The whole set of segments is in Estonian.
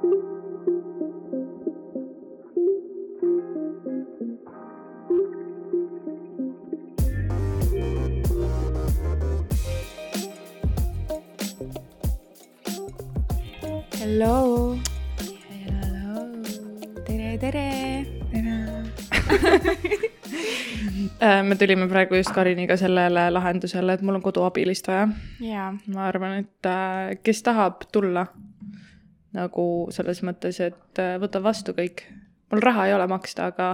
Hello. tere, tere. Äh, me tulime praegu just Kariniga sellele lahendusele, et mul on koduabilist vaja. ma arvan, et äh, kes tahab tulla nagu selles mõttes, et äh, võtab vastu kõik. mul raha ei ole maksta, aga,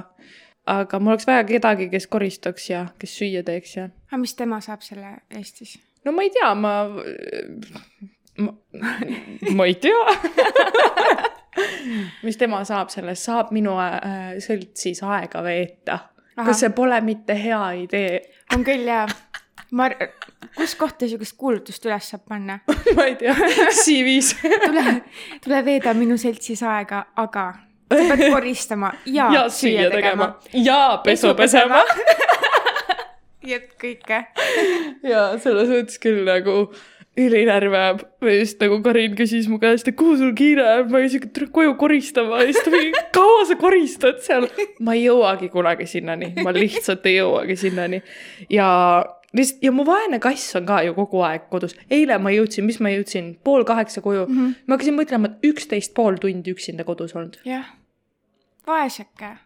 aga mul oleks vaja kedagi, kes koristaks ja kes süüa teeks ja. aga mis tema saab selle eest siis? no ma ei tea, ma, ma, ma ei tea mis tema saab sellest, saab minu äh, seltsis aega veeta. kas see pole mitte hea idee? on küll jaa. Ma, kus kohta niisugust kuulutust üles saab panna? Ma ei tea, CV-s tule, tule veeda minu seltsis aega, aga sa pead koristama ja, ja süüa tegema. ja pesu pesema. nii et kõike. ja selles mõttes küll nagu ülinärv ajab või just nagu Karin küsis mu käest, et kuhu sul kiire on, ma olin siuke, tule koju koristama. Ja siis ta mingi, kaua sa koristad seal? ma ei jõuagi kunagi sinnani, ma lihtsalt ei jõuagi sinnani. ja lihtsalt ja mu vaene kass on ka ju kogu aeg kodus. eile ma jõudsin, mis ma jõudsin, pool kaheksa koju mm. -hmm. ma hakkasin mõtlema, et üksteist pool tundi üksinda kodus olnud. jah, vaeseke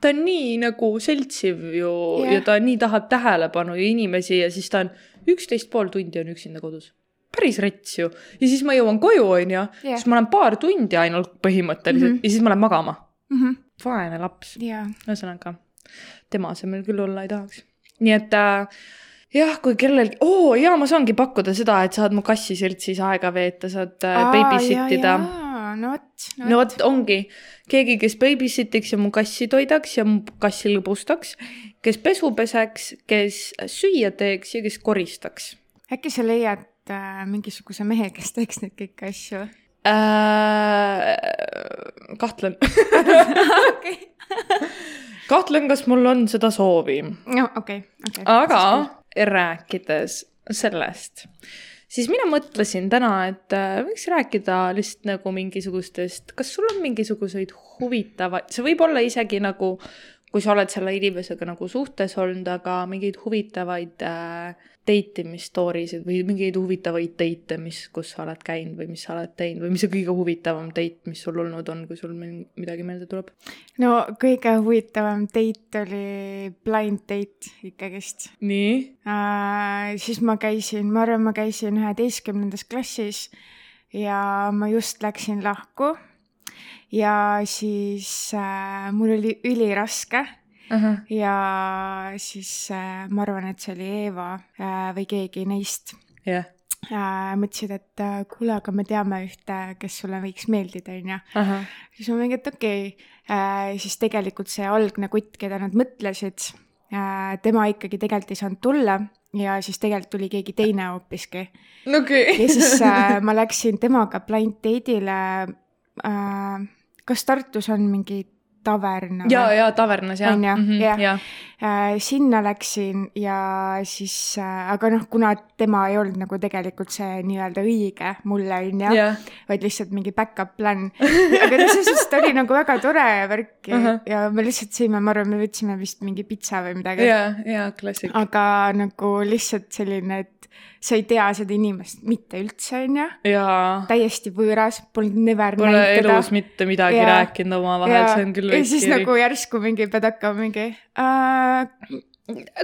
ta on nii nagu seltsiv ju yeah. ja ta nii tahab tähelepanu ja inimesi ja siis ta on üksteist pool tundi on üksinda kodus. päris rets ju. ja siis ma jõuan koju, onju, siis ma olen paar tundi ainult põhimõtteliselt mm -hmm. ja siis ma lähen magama mm. -hmm. vaene laps yeah.. ühesõnaga, tema asemel küll olla ei tahaks. Nii et äh, jah, kui kellelgi, oo jaa, ma saangi pakkuda seda, et saad mu kassi seltsis aega veeta, saad äh, babysit ida no vot. no vot, ongi keegi, kes babysit'iks ja mu kassi toidaks ja mu kassi lõbustaks, kes pesu peseks, kes süüa teeks ja kes koristaks. äkki sa leiad äh, mingisuguse mehe, kes teeks neid kõiki asju äh,? kahtlen okei. kahtlen, kas mul on seda soovi. okei okei aga rääkides sellest siis mina mõtlesin täna, et äh, võiks rääkida lihtsalt nagu mingisugustest, kas sul on mingisuguseid huvitavaid, see võib olla isegi nagu, kui sa oled selle inimesega nagu suhtes olnud, aga mingeid huvitavaid äh, date imis story sid või mingeid huvitavaid date'e, mis, kus sa oled käinud või mis sa oled teinud või mis see kõige huvitavam date, mis sul olnud on, kui sul midagi meelde tuleb? no kõige huvitavam date oli blind date ikkagist. nii äh,? siis ma käisin, ma arvan, ma käisin üheteistkümnendas klassis ja ma just läksin lahku ja siis äh, mul oli üliraske uh. -huh. ja siis äh, ma arvan, et see oli Eeva äh, või keegi neist yeah.. Äh, mõtlesid, et äh, kuule, aga me teame ühte, kes sulle võiks meeldida, onju. siis ma mingi, et okei okay. äh,, siis tegelikult see algne kutt, keda nad mõtlesid äh,, tema ikkagi tegelikult ei saanud tulla ja siis tegelikult tuli keegi teine hoopiski okay. ja siis äh, ma läksin temaga blind date'ile. Kas Tartus on mingi tavern. ja, ja tavernas jah. onju, mhm, jah. Äh, sinna läksin ja siis äh,, aga noh, kuna tema ei olnud nagu tegelikult see nii-öelda õige mulle onju yeah., vaid lihtsalt mingi back-up plan. aga selles suhtes ta oli nagu väga tore värk uh -huh. ja me lihtsalt sõime, ma arvan, me võtsime vist mingi pitsa või midagi. ja, ja klassik. aga nagu lihtsalt selline, et sa ei tea seda inimest mitte üldse, onju. täiesti võõras, polnud never Pole näinud teda. elus mitte midagi ja. rääkinud omavahel, see on küll ja siis kiri. nagu järsku mingi pead hakkama mingi äh....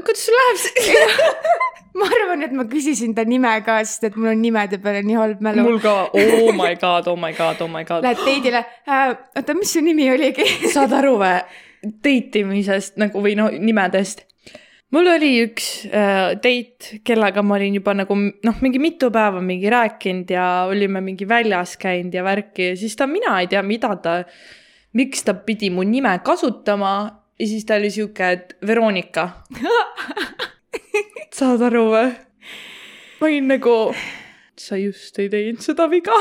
kuidas sul läheb ma arvan, et ma küsisin ta nime ka, sest et mul on nimede peale nii halb mälu. mul ka, oh my god, oh my god, oh my god. Lähed date'ile äh,, oota, mis su nimi oligi saad aru või? Date imisest nagu või no nimedest mul oli üks äh, date, kellega ma olin juba nagu noh, mingi mitu päeva mingi rääkinud ja olime mingi väljas käinud ja värki ja siis ta, mina ei tea, mida ta, miks ta pidi mu nime kasutama ja siis ta oli sihuke, et Veronika saad aru või? ma olin nagu, sa just ei teinud seda viga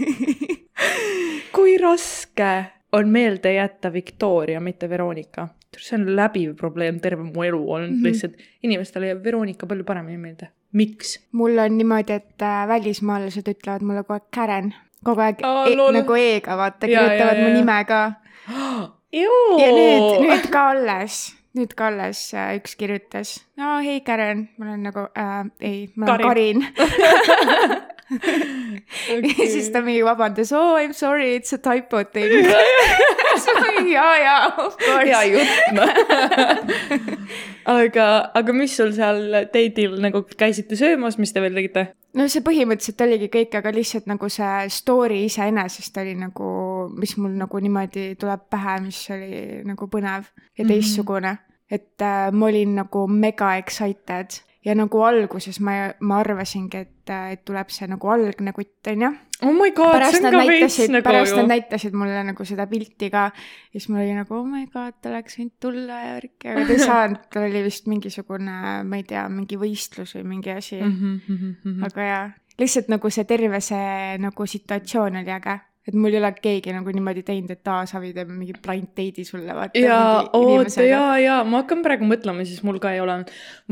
kui raske on meelde jätta Victoria, mitte Veronika see on läbiv probleem terve mu elu olnud mm -hmm. lihtsalt, inimestele jääb Veronika palju paremini meelde. miks? mul on niimoodi, et äh, välismaalased ütlevad mulle kogu aeg Karen kogu aeg Aa, e lol. nagu E-ga vaata, kirjutavad jaa, mu jaa. nime ka. ja nüüd, nüüd ka alles, nüüd ka alles äh, üks kirjutas, no hei Karen, ma olen nagu äh,, ei, ma olen Karin. Karin. ja siis ta mingi vabandas, oh I m sorry, it's a typo thing. ja, ja, of hea course. jutt, noh. aga, aga mis sul seal date'il nagu käisite söömas, mis te veel tegite? No see põhimõtteliselt oligi kõik, aga lihtsalt nagu see story iseenesest oli nagu, mis mul nagu niimoodi tuleb pähe, mis oli nagu põnev ja Mhm. teistsugune mm. -hmm. et äh, ma olin nagu mega excited ja nagu alguses ma, ma arvasingi, et, et tuleb see nagu algne kutt, onju. Oh my god, see on ka veits nagu pärast nad näitasid mulle nagu seda pilti ka ja siis mul oli nagu oh my god, ta oleks võinud tulla ja värki, aga ta ei saanud, tal oli vist mingisugune, ma ei tea, mingi võistlus või mingi asi mm. Mhm, -hmm. aga jaa, lihtsalt nagu see terve see nagu situatsioon oli äge, et mul ei ole keegi nagu niimoodi teinud, et aa, Savi teeb mingi blind date'i sulle, vaata. ja oota, ja, ja ma hakkan praegu mõtlema, siis mul ka ei ole.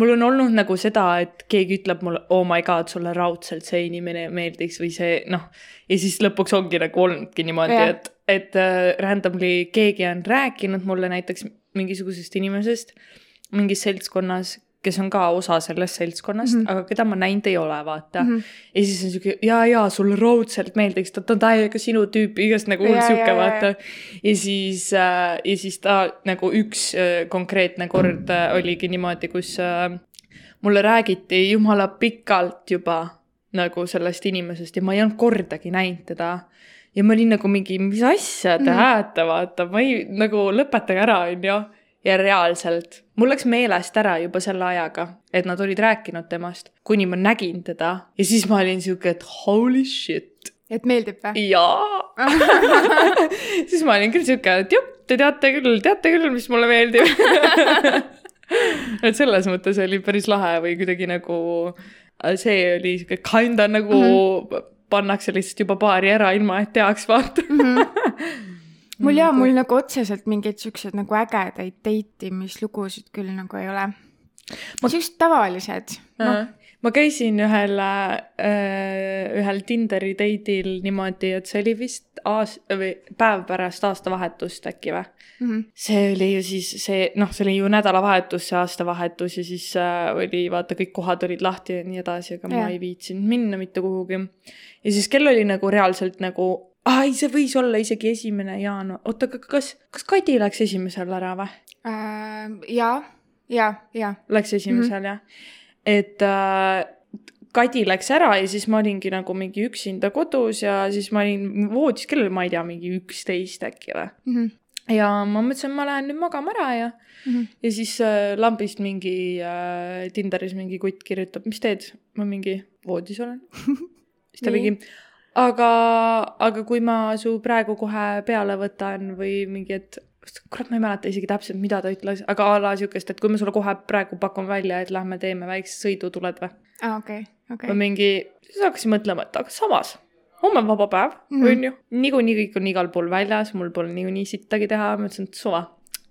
mul on olnud nagu seda, et keegi ütleb mulle, oh my god, sulle raudselt see inimene meeldiks või see noh. ja siis lõpuks ongi nagu olnudki niimoodi et, et äh, randomly keegi on rääkinud mulle näiteks mingisugusest inimesest mingis seltskonnas, kes on ka osa sellest seltskonnast mm. -hmm. aga keda ma näinud ei ole, vaata mm. -hmm. ja siis on siuke ja, ja sulle raudselt meeldiks, ta on täiega sinu tüüp, igast nagu hull Ja, sihuke vaata. ja siis äh,, ja siis ta nagu üks äh, konkreetne kord äh, oligi niimoodi, kus äh, mulle räägiti jumala pikalt juba nagu sellest inimesest ja ma ei olnud kordagi näinud teda. ja ma olin nagu mingi, mis asja te Mhm. ajate, vaata, ma ei nagu lõpetage ära, onju. ja reaalselt, mul läks meelest ära juba selle ajaga, et nad olid rääkinud temast, kuni ma nägin teda ja siis ma olin siuke, et holy shit, et meeldib või? jaa. siis ma olin küll siuke, et jupp, te teate küll, teate küll, mis mulle meeldib. et selles mõttes oli päris lahe või kuidagi nagu see oli siuke kinda nagu mm -hmm. pannakse lihtsalt juba paari ära, ilma et teaks, vaata. mul jaa, mul nagu otseselt mingeid siukseid nagu ägedaid date imislugusid küll nagu ei ole. siuksed tavalised no.. ma käisin ühel äh,, ühel Tinderi date'il niimoodi, et see oli vist aas- või päev pärast aastavahetust äkki või? Mm -hmm. see oli ju siis see, noh, see oli ju nädalavahetus, see aastavahetus ja siis äh, oli vaata, kõik kohad olid lahti ja nii edasi, aga. Jah. ma ei viitsinud minna mitte kuhugi. ja siis kell oli nagu reaalselt nagu, ai, see võis olla isegi esimene jaanuar, oota, kas, kas Kadi läks esimesel ära või? äh,. jaa, jaa, jaa. Läks esimesel mm -hmm. jah. et äh, Kadi läks ära ja siis ma olingi nagu mingi üksinda kodus ja siis ma olin voodis, kell oli, ma ei tea, mingi üksteist äkki või. Mhm. ja ma mõtlesin, ma lähen nüüd magama ära ja Mhm. ja siis äh, lambist mingi äh, Tinderis mingi kutt kirjutab, mis teed? ma mingi voodis olen. siis ta mingi, aga, aga kui ma su praegu kohe peale võtan või mingi, et kurat, ma ei mäleta isegi täpselt, mida ta ütles, aga a la siukest, et kui ma sulle kohe praegu pakun välja, et lähme teeme väikse sõidu, tuled või? aa, okei, okei ma. mingi, siis hakkasin mõtlema, et aga samas, homme on vaba päev mm. -hmm. on ju. niikuinii kõik on igal pool väljas, mul pole niikuinii sittagi teha, ma ütlesin, et suva,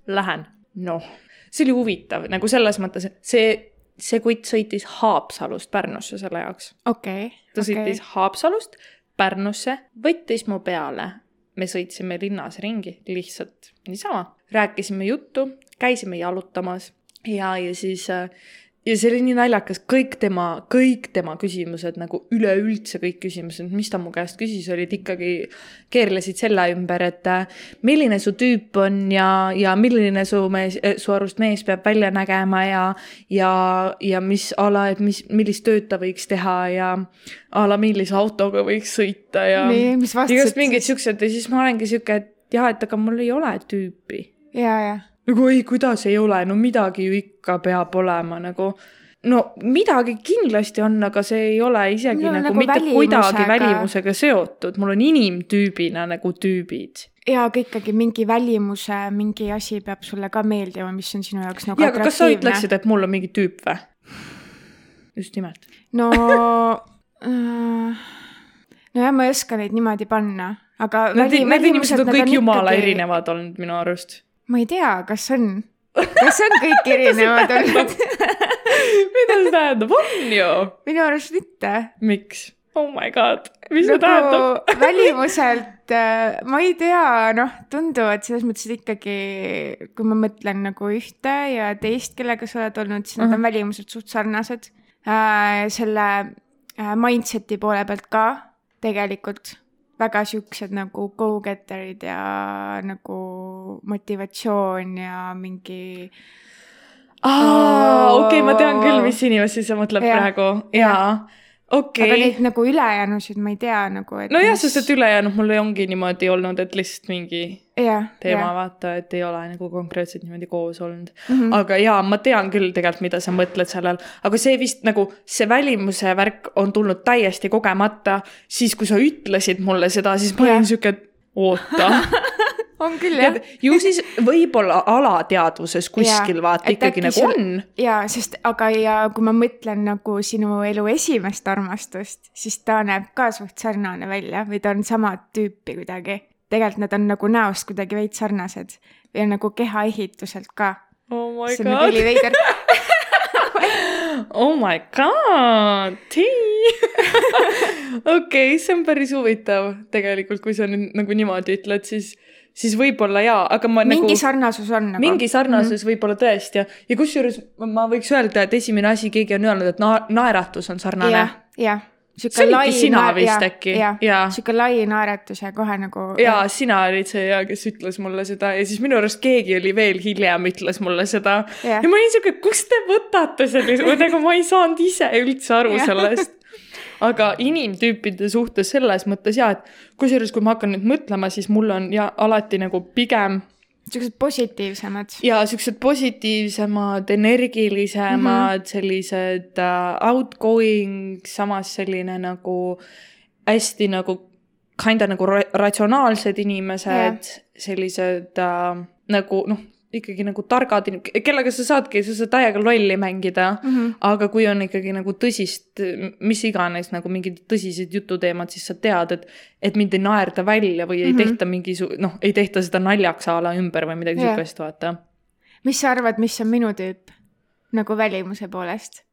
lähen. noh, see oli huvitav nagu selles mõttes, et see, see kutt sõitis Haapsalust Pärnusse selle jaoks. okei, ta okei sõitis. Haapsalust Pärnusse, võttis mu peale. me sõitsime linnas ringi lihtsalt niisama, rääkisime juttu, käisime jalutamas ja, ja siis äh, ja see oli nii naljakas, kõik tema, kõik tema küsimused nagu üleüldse kõik küsimused, mis ta mu käest küsis, olid ikkagi, keerlesid selle ümber, et äh, milline su tüüp on ja, ja milline su mees, su arust mees peab välja nägema ja, ja, ja mis a la, et mis, millist tööd ta võiks teha ja a la millise autoga võiks sõita ja igast mingid siuksed ja siis ma olengi siuke, et jah, et aga mul ei ole tüüpi. Jaa, jaa. Nagu ei, kuidas ei ole, no midagi ju ikka peab olema nagu. no midagi kindlasti on, aga see ei ole isegi No nagu, nagu mitte kuidagi välimusega. seotud, mul on inimtüübina nagu tüübid. jaa, aga ikkagi mingi välimuse mingi asi peab sulle ka meeldima, mis on sinu jaoks nagu ja, aga kas sa ütleksid, et mul on mingi tüüp või? just nimelt. no äh, nojah, ma ei oska neid niimoodi panna, aga Need, need inimesed on kõik jumala ikkagi- erinevad olnud minu arust. Ma ei tea, kas on, kas on kõik erinevad olnud? mida see tähendab, on ju. minu arust mitte. miks? oh my god, mis see tähendab? nagu välimuselt äh, ma ei tea, noh, tunduvad selles mõttes, et ikkagi kui ma mõtlen nagu ühte ja teist, kellega sa oled olnud, siis nad on Mhm. välimuselt suht sarnased äh,. selle äh, mindset'i poole pealt ka tegelikult väga siuksed nagu go-getterid ja nagu motivatsioon ja mingi aa, okei, ma tean küll, mis inimesi sa mõtled Jah. praegu, jaa, aga neid nagu ülejäänusid ma ei tea nagu, et nojah, sest et ülejäänud mul ongi niimoodi olnud, et lihtsalt mingi jah, teema, vaata, et ei ole nagu konkreetselt niimoodi koos olnud mm. -hmm. aga jaa, ma tean küll tegelikult, mida sa mõtled sellel, aga see vist nagu see välimuse värk on tulnud täiesti kogemata, siis kui sa ütlesid mulle seda, siis ma olin siuke, et oota. on küll jah tead, ju siis võib-olla alateadvuses kuskil Jaa, vaata ikkagi nagu sul- on. jaa, sest aga ja kui ma mõtlen nagu sinu elu esimest armastust, siis ta näeb ka suht sarnane välja või ta on sama tüüpi kuidagi. tegelikult nad on nagu näost kuidagi veits sarnased ja nagu kehaehituselt ka. oh my see on nagu god, üliveider. oh my god, tea. okei, see on päris huvitav tegelikult, kui sa nüüd nagu niimoodi ütled, siis, siis võib-olla jaa, aga ma mingi nagu sarnasus on nagu. mingi sarnasus mm -hmm. võib-olla tõesti ja, ja kusjuures ma võiks öelda, et esimene asi, keegi on öelnud, et na-, naeratus on sarnane jah, jah. See olidki sina vist äkki? Jaa., sihuke lai naeratus ja kohe nagu. ja sina olid see ja kes ütles mulle seda ja siis minu arust keegi oli veel hiljem ütles mulle seda ja ma olin siuke, kust te võtate sellise, nagu ma ei saanud ise üldse aru sellest. Aga inimtüüpide suhtes selles mõttes ja, et kusjuures, kui ma hakkan nüüd mõtlema, siis mul on ja alati nagu pigem siuksed positiivsemad. ja siuksed positiivsemad, energilisemad mm, -hmm. sellised uh, outgoing, samas selline nagu hästi nagu kinda nagu ra ratsionaalsed inimesed Jah. sellised uh, nagu noh, ikkagi nagu targad kellega sa saadki, sa saad täiega lolli mängida mm. Mhm. aga kui on ikkagi nagu tõsist, mis iganes nagu mingid tõsised jututeemad, siis sa tead, et, et mind ei naerda välja või ei Mhm. tehta mingisu-, noh, ei tehta seda naljaks a la ümber või midagi Jah. siukest, vaata mis sa arvad, mis on minu tüüp nagu välimuse poolest?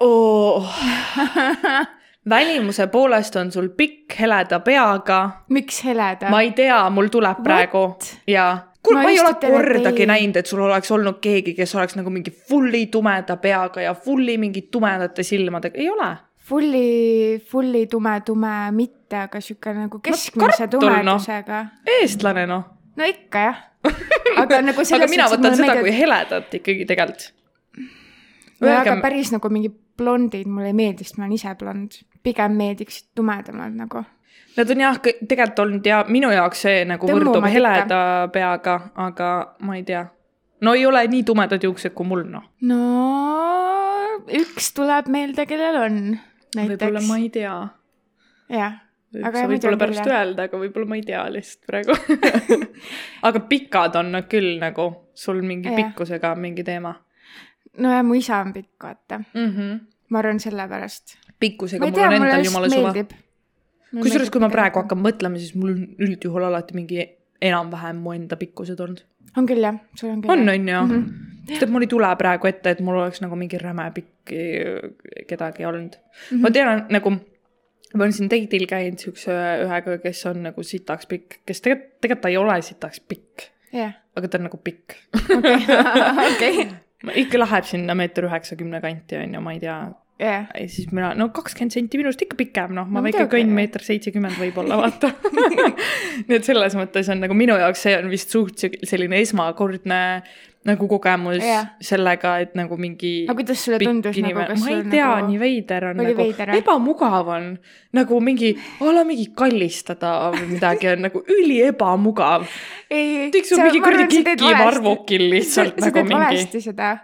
oh. välimuse poolest on sul pikk heleda peaga, miks heleda? ma ei tea, mul tuleb praegu ja kuule, Ma ei ole kordagi näinud, et sul oleks olnud keegi, kes oleks nagu mingi fully tumeda peaga ja fully mingi tumedate silmadega, ei ole. Fully, fully tume, tume mitte, aga sihuke nagu keskmise noh. tumedusega. eestlane noh. no ikka jah. aga nagu selles aga mina võtan seda meeldivad- kui heledat ikkagi tegelikult. nojah, aga päris nagu mingi blondid mulle ei meeldi, sest ma olen ise blond. pigem meeldiksid tumedamad nagu. Nad on jah, tegelikult olnud ja minu jaoks see nagu Tõmmumad võrdub heleda peaga, aga ma ei tea. no ei ole nii tumedad juuksed kui mul noh. no üks tuleb meelde, kellel on võib-olla näiteks ma. ei tea. jah, Aga sa mulle pärast jah. öelda, aga võib-olla ma ei tea lihtsalt praegu. aga pikad on nad küll nagu sul mingi Jah. pikkusega mingi teema nojah, mu isa on pikk, vaata. mm. -hmm. ma arvan sellepärast. pikkusega mul tea, on endal jumala suva. meeldib. kusjuures, kui ma praegu. hakkan mõtlema, siis mul on üldjuhul alati mingi enam-vähem mu enda pikkused olnud. on küll jah, sul on küll. on, on ju Mhm. sest et mul ei tule praegu ette, et mul oleks nagu mingi räme pikk eh, kedagi olnud mm. -hmm. ma tean nagu, ma olen siin date'il käinud siukse ühega, kes on nagu sitaks pikk, kes tegelikult, tegelikult ta ei ole sitaks pikk, jah, aga ta on nagu pikk. okei ikka läheb sinna meeter üheksakümne kanti on ju, ma ei tea. jah. ja siis mina, no kakskümmend senti minust ikka pikem, noh, ma No väike kõnn meeter seitsekümmend võib-olla vaata. nii et selles mõttes on nagu minu jaoks see on vist suht selline esmakordne nagu kogemus Jah. sellega, et nagu mingi. aga kuidas sulle tundus nagu, kas ma ei tea nagu..., nii veider on nagu, veider, ebamugav on nagu mingi, ala mingi kallistada või midagi on nagu üli ebamugav. ei, tiksub mingi kuradi kiki varvukil lihtsalt sa nagu teed mingi valesti seda.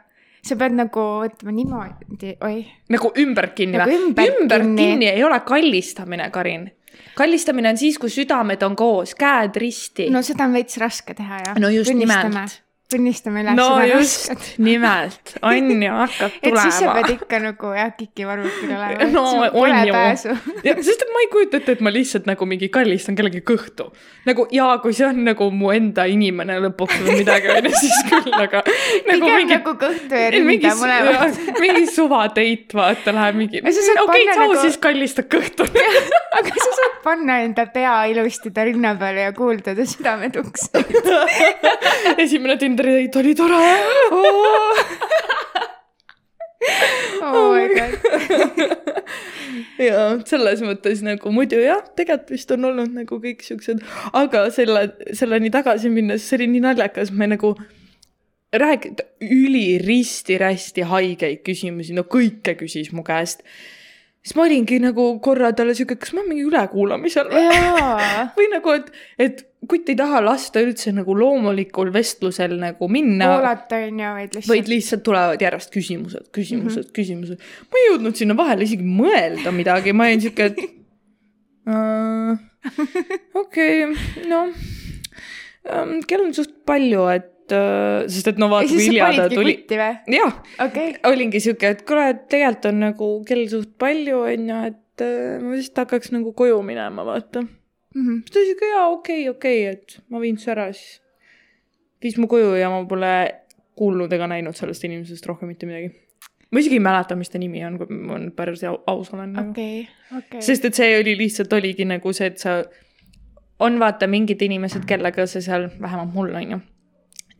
Sa pead nagu võtma niimoodi, oi. nagu ümber kinni Nagu või? ümber ümber kinni. kinni ei ole kallistamine, Karin. kallistamine on siis, kui südamed on koos, käed risti no seda on veits raske teha jah. no just nimelt, tunnistame üles no just nimelt, on ju, hakkab et siis sa tulema pead. ikka nagu jah, kikivarvukil olema. No on ju. sest et ma ei kujuta ette, et ma lihtsalt nagu mingi kallistan kellegi kõhtu. nagu jaa, kui see on nagu mu enda inimene lõpuks või midagi onju, siis küll, aga nagu pigem mingi nagu kõhtu ja rinda mõlemad. mingi suvateit, vaata, läheb mingi. Okei, panna tšau nagu- siis kallista kõhtu. aga sa saad panna enda pea ilusti ta rinna peale ja kuulda ta südametukseid. esimene Tinderi date oli tore. oh my god. ja selles mõttes nagu muidu jah, tegelikult vist on olnud nagu kõik siuksed, aga selle, selleni tagasi minnes, see oli nii naljakas, me nagu räägid üliristi-rästi haigeid küsimusi, no kõike küsis mu käest. Siis ma olingi nagu korra talle siuke, kas ma mingi ülekuulamisel või? või nagu, et, et kutt ei taha lasta üldse nagu loomulikul vestlusel nagu minna. kuulata on ju, vaid lihtsalt. vaid lihtsalt tulevad järjest küsimused, küsimused mm, -hmm. küsimused. ma ei jõudnud sinna vahele isegi mõelda midagi, ma olin siuke, et okei, noh kell on suht palju, et äh, sest et no vaata, kui hilja ta tuli. jah, okei. olingi siuke, et kuule, et tegelikult on nagu kell suht palju, onju, et äh, ma vist hakkaks nagu koju minema, vaata Mhm. siis ta ütles, et jaa, okei, okei, et ma viin su ära siis. viis mu koju ja ma pole kuulnud ega näinud sellest inimesest rohkem mitte midagi. ma isegi ei mäleta, mis ta nimi on, kui ma nüüd päris au- aus olen nagu. okei, okei. sest et see oli lihtsalt oligi nagu see, et sa, on vaata mingid inimesed, kellega sa seal, vähemalt mul on ju,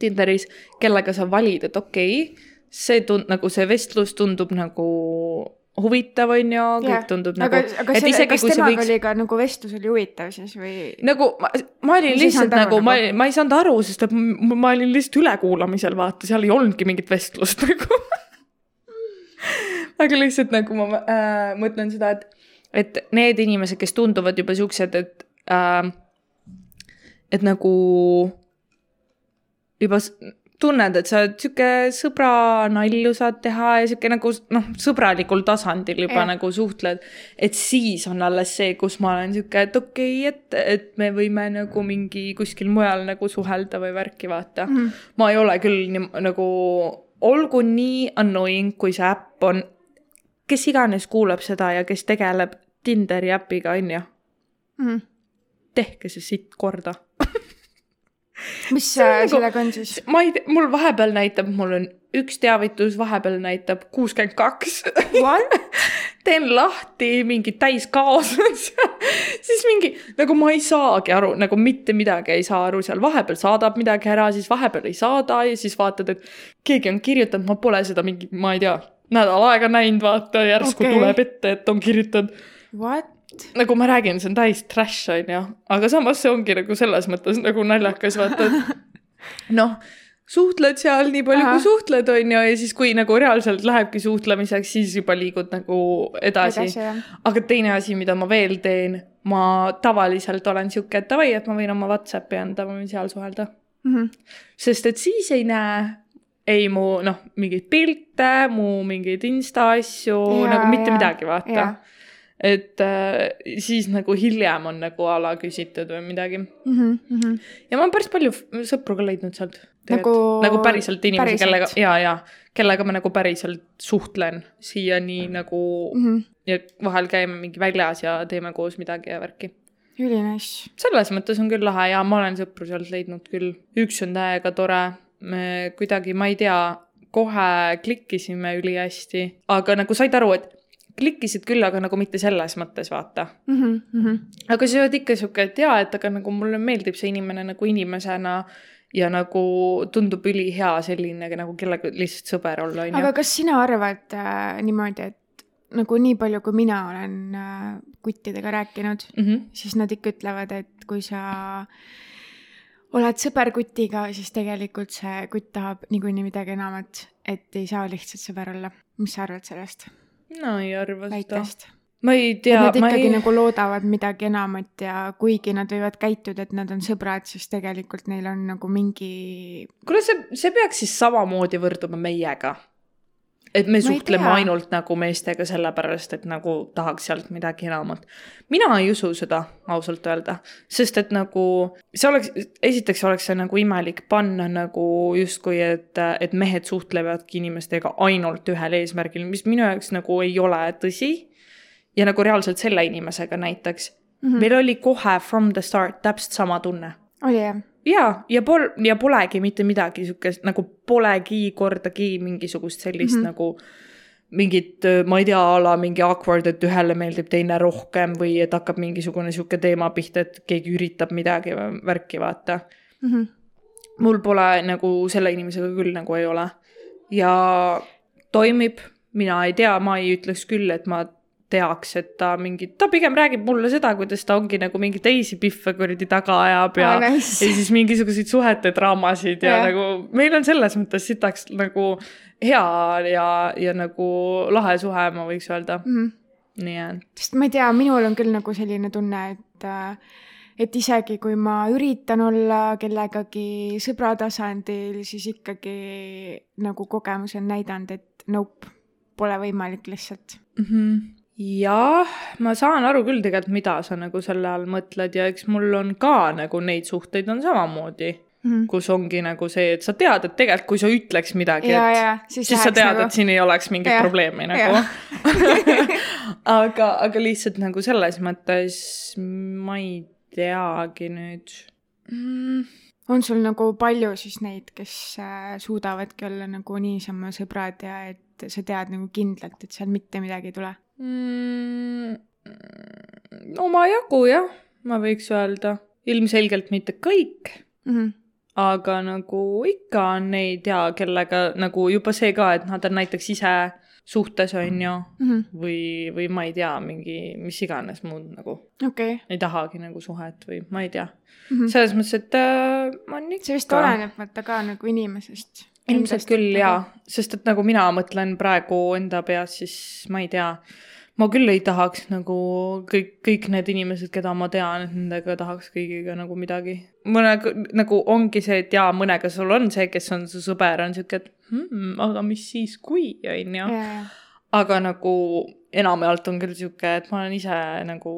Tinderis, kellega sa valid, et okei okay,, see tund-, nagu see vestlus tundub nagu huvitav, on ju, kõik tundub nagu aga, selle, isegi kas temaga võiks oli ka nagu vestlus oli huvitav siis või? nagu ma, ma olin Mis lihtsalt aru nagu, ma nagu?, ma ei saanud aru, sest et m- ma olin lihtsalt ülekuulamisel, vaata, seal ei olnudki mingit vestlust nagu. aga lihtsalt nagu ma äh, mõtlen seda, et, et need inimesed, kes tunduvad juba siuksed, et äh,, et nagu juba tunned, et sa oled sihuke sõbra nalju saad teha ja sihuke nagu noh, sõbralikul tasandil juba ja. nagu suhtled. et siis on alles see, kus ma olen sihuke, et okei okay,, et, et me võime nagu mingi kuskil mujal nagu suhelda või värki vaata mm. -hmm. ma ei ole küll nii, nagu, olgu nii annoying, kui see äpp on, kes iganes kuulab seda ja kes tegeleb Tinderi äpiga, on ju, Mhm. tehke see sitt korda mis nagu- sellega on siis? ma ei tea, mul vahepeal näitab, mul on üks teavitus, vahepeal näitab kuuskümmend kaks. Teen lahti mingi täiskaos on seal, siis mingi nagu ma ei saagi aru, nagu mitte midagi ei saa aru seal, vahepeal saadab midagi ära, siis vahepeal ei saada ja siis vaatad, et keegi on kirjutanud, ma pole seda mingi, ma ei tea, nädal aega näinud, vaata järsku okay. tuleb ette, et on kirjutanud What? Nagu ma räägin, see on täis trash on ju, aga samas see ongi nagu selles mõttes nagu naljakas, vaata, et noh, suhtled seal nii palju kui suhtled, on ju, ja siis, kui nagu reaalselt lähebki suhtlemiseks, siis juba liigud nagu edasi, edasi aga teine asi, mida ma veel teen, ma tavaliselt olen sihuke, et davai, et ma võin oma Whatsappi anda, ma võin seal suhelda. Mhm. sest et siis ei näe ei mu noh, mingeid pilte, mu mingeid insta asju, nagu mitte jaa, midagi, vaata. Et äh, siis nagu hiljem on nagu a la küsitud või midagi. Mhm, ja ma olen päris palju sõpru ka leidnud sealt. Nagu- nagu päriselt inimesi, kellega ja, ja kellega ma nagu päriselt suhtlen siiani nagu mm. -hmm. ja vahel käime mingi väljas ja teeme koos midagi ja värki. ülinaiss. selles mõttes on küll lahe ja ma olen sõpru sealt leidnud küll. üks on täiega tore, me kuidagi, ma ei tea, kohe klikkisime ülihästi, aga nagu said aru, et klikkisid küll, aga nagu mitte selles mõttes, vaata. Mhm, aga sa oled ikka sihuke, et jaa, et aga nagu mulle meeldib see inimene nagu inimesena ja nagu tundub ülihea selline nagu kellega lihtsalt sõber olla, aga onju. kas sina arvad äh, niimoodi, et nagu nii palju, kui mina olen äh, kuttidega rääkinud, Mhm. siis nad ikka ütlevad, et kui sa oled sõber kutiga, siis tegelikult see kutt tahab niikuinii midagi enamat, et ei saa lihtsalt sõber olla. mis sa arvad sellest no ei arva seda. väitest? ma ei tea, nad ikkagi ei, nagu loodavad midagi enamat ja kuigi nad võivad käituda, et nad on sõbrad, siis tegelikult neil on nagu mingi kuule, see, see peaks siis samamoodi võrduma meiega. Et me suhtleme tea. ainult nagu meestega sellepärast, et nagu tahaks sealt midagi enamat. mina ei usu seda ausalt öelda, sest et nagu see oleks, esiteks oleks see nagu imelik panna nagu justkui, et, et mehed suhtlevadki inimestega ainult ühel eesmärgil, mis minu jaoks nagu ei ole tõsi. ja nagu reaalselt selle inimesega näiteks mm, -hmm. meil oli kohe from the start täpselt sama tunne oli jah? ja, ja pol-, ja polegi mitte midagi siukest nagu polegi kordagi mingisugust sellist mm -hmm. nagu mingit, ma ei tea, a la mingi awkward, et ühele meeldib teine rohkem või et hakkab mingisugune sihuke teema pihta, et keegi üritab midagi või värki, vaata. Mhm. mul pole nagu selle inimesega küll nagu ei ole. ja toimib, mina ei tea, ma ei ütleks küll, et ma teaks, et ta mingi, ta pigem räägib mulle seda, kuidas ta ongi nagu mingi teisi pihve kuradi taga ajab ja ah,, nice. ja siis mingisuguseid suhete draamasid ja yeah. nagu meil on selles mõttes sitaks nagu hea ja, ja nagu lahe suhe, ma võiks öelda mm. -hmm. nii et sest ma ei tea, minul on küll nagu selline tunne, et äh, et isegi kui ma üritan olla kellegagi sõbra tasandil, siis ikkagi nagu kogemus on näidanud, et nope, pole võimalik lihtsalt. mm. -hmm. jah, ma saan aru küll tegelikult, mida sa nagu selle all mõtled ja eks mul on ka nagu neid suhteid on samamoodi Mhm. kus ongi nagu see, et sa tead, et tegelikult kui sa ütleks midagi, ja, et ja siis, siis sa tead nagu..., et siin ei oleks mingit Jah, probleemi nagu aga, aga lihtsalt nagu selles mõttes ma ei teagi nüüd mm,. on sul nagu palju siis neid, kes äh, suudavadki olla nagu niisama sõbrad ja et sa tead nagu kindlalt, et seal mitte midagi ei tule? Mm, omajagu jah, ma võiks öelda. ilmselgelt mitte kõik, Mhm. aga nagu ikka on neid ja kellega nagu juba see ka, et nad on näiteks ise suhtes, on ju, Mhm. või, või ma ei tea, mingi mis iganes muud nagu okei, ei tahagi nagu suhet või ma ei tea. Mhm. selles mõttes, et äh, on ikka. see vist oleneb vaata ka nagu inimesest. ilmselt küll jaa, sest et nagu mina mõtlen praegu enda peas, siis ma ei tea, ma küll ei tahaks nagu kõik, kõik need inimesed, keda ma tean, et nendega tahaks kõigiga nagu midagi. mõnega nagu ongi see, et jaa, mõnega sul on see, kes on su sõber, on siuke, et hmm, aga mis siis, kui, on ju. aga nagu enamjaolt on küll sihuke, et ma olen ise nagu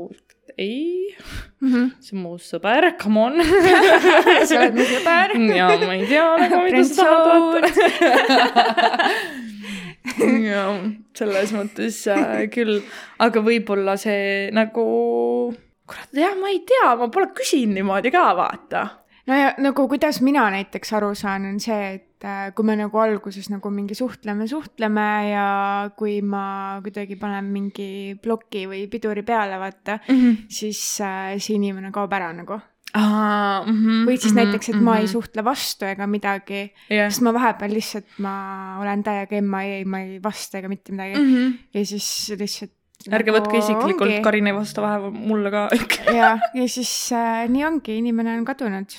ei, jaa. see on mu sõber, come on. sa oled mu sõber. ja ma ei tea nagu, mida sa tahad vaata. ja selles mõttes küll, aga võib-olla see nagu, kurat, jah, ma ei tea, ma pole küsinud niimoodi ka vaata. no ja nagu kuidas mina näiteks aru saan, on see, et äh, kui me nagu alguses nagu mingi suhtleme, suhtleme ja kui ma kuidagi panen mingi ploki või piduri peale, vaata, siis äh, see inimene kaob ära nagu. Mm -hmm, või siis näiteks, et ma ei suhtle vastu ega midagi, jah, sest ma vahepeal lihtsalt, ma olen täiega MIA, ma ei vasta ega mitte midagi mm. -hmm. ja siis lihtsalt. Mhm. ärge võtke isiklikult, Karin ei vasta vahepeal mulle ka ikka. ja, ja siis äh, nii ongi, inimene on kadunud.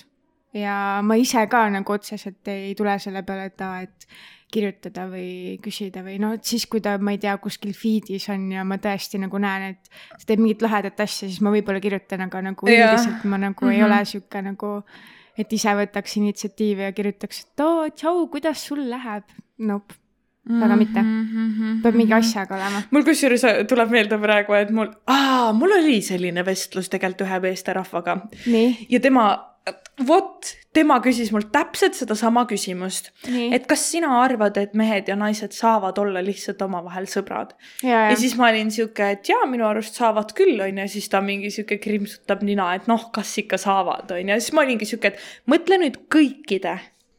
ja ma ise ka nagu otseselt ei tule selle peale, et aa, et kirjutada või küsida või noh, et siis kui ta, ma ei tea, kuskil feed'is on ja ma tõesti nagu näen, et ta teeb mingit lahedat asja, siis ma võib-olla kirjutan, aga nagu Jaa. üldiselt ma nagu mm -hmm. ei ole sihuke nagu, et ise võtaks initsiatiivi ja kirjutaks, et oo, tšau, kuidas sul läheb? Nope, väga mitte. peab mingi asjaga olema. mul kusjuures tuleb meelde praegu, et mul, mul oli selline vestlus tegelikult ühe meesterahvaga ja tema, vot, tema küsis mult täpselt sedasama küsimust, et kas sina arvad, et mehed ja naised saavad olla lihtsalt omavahel sõbrad? ja, ja siis ma olin sihuke, et jaa, minu arust saavad küll, onju, siis ta mingi sihuke krimpsutab nina, et noh, kas ikka saavad, onju, ja siis ma olingi sihuke, et mõtle nüüd kõikide,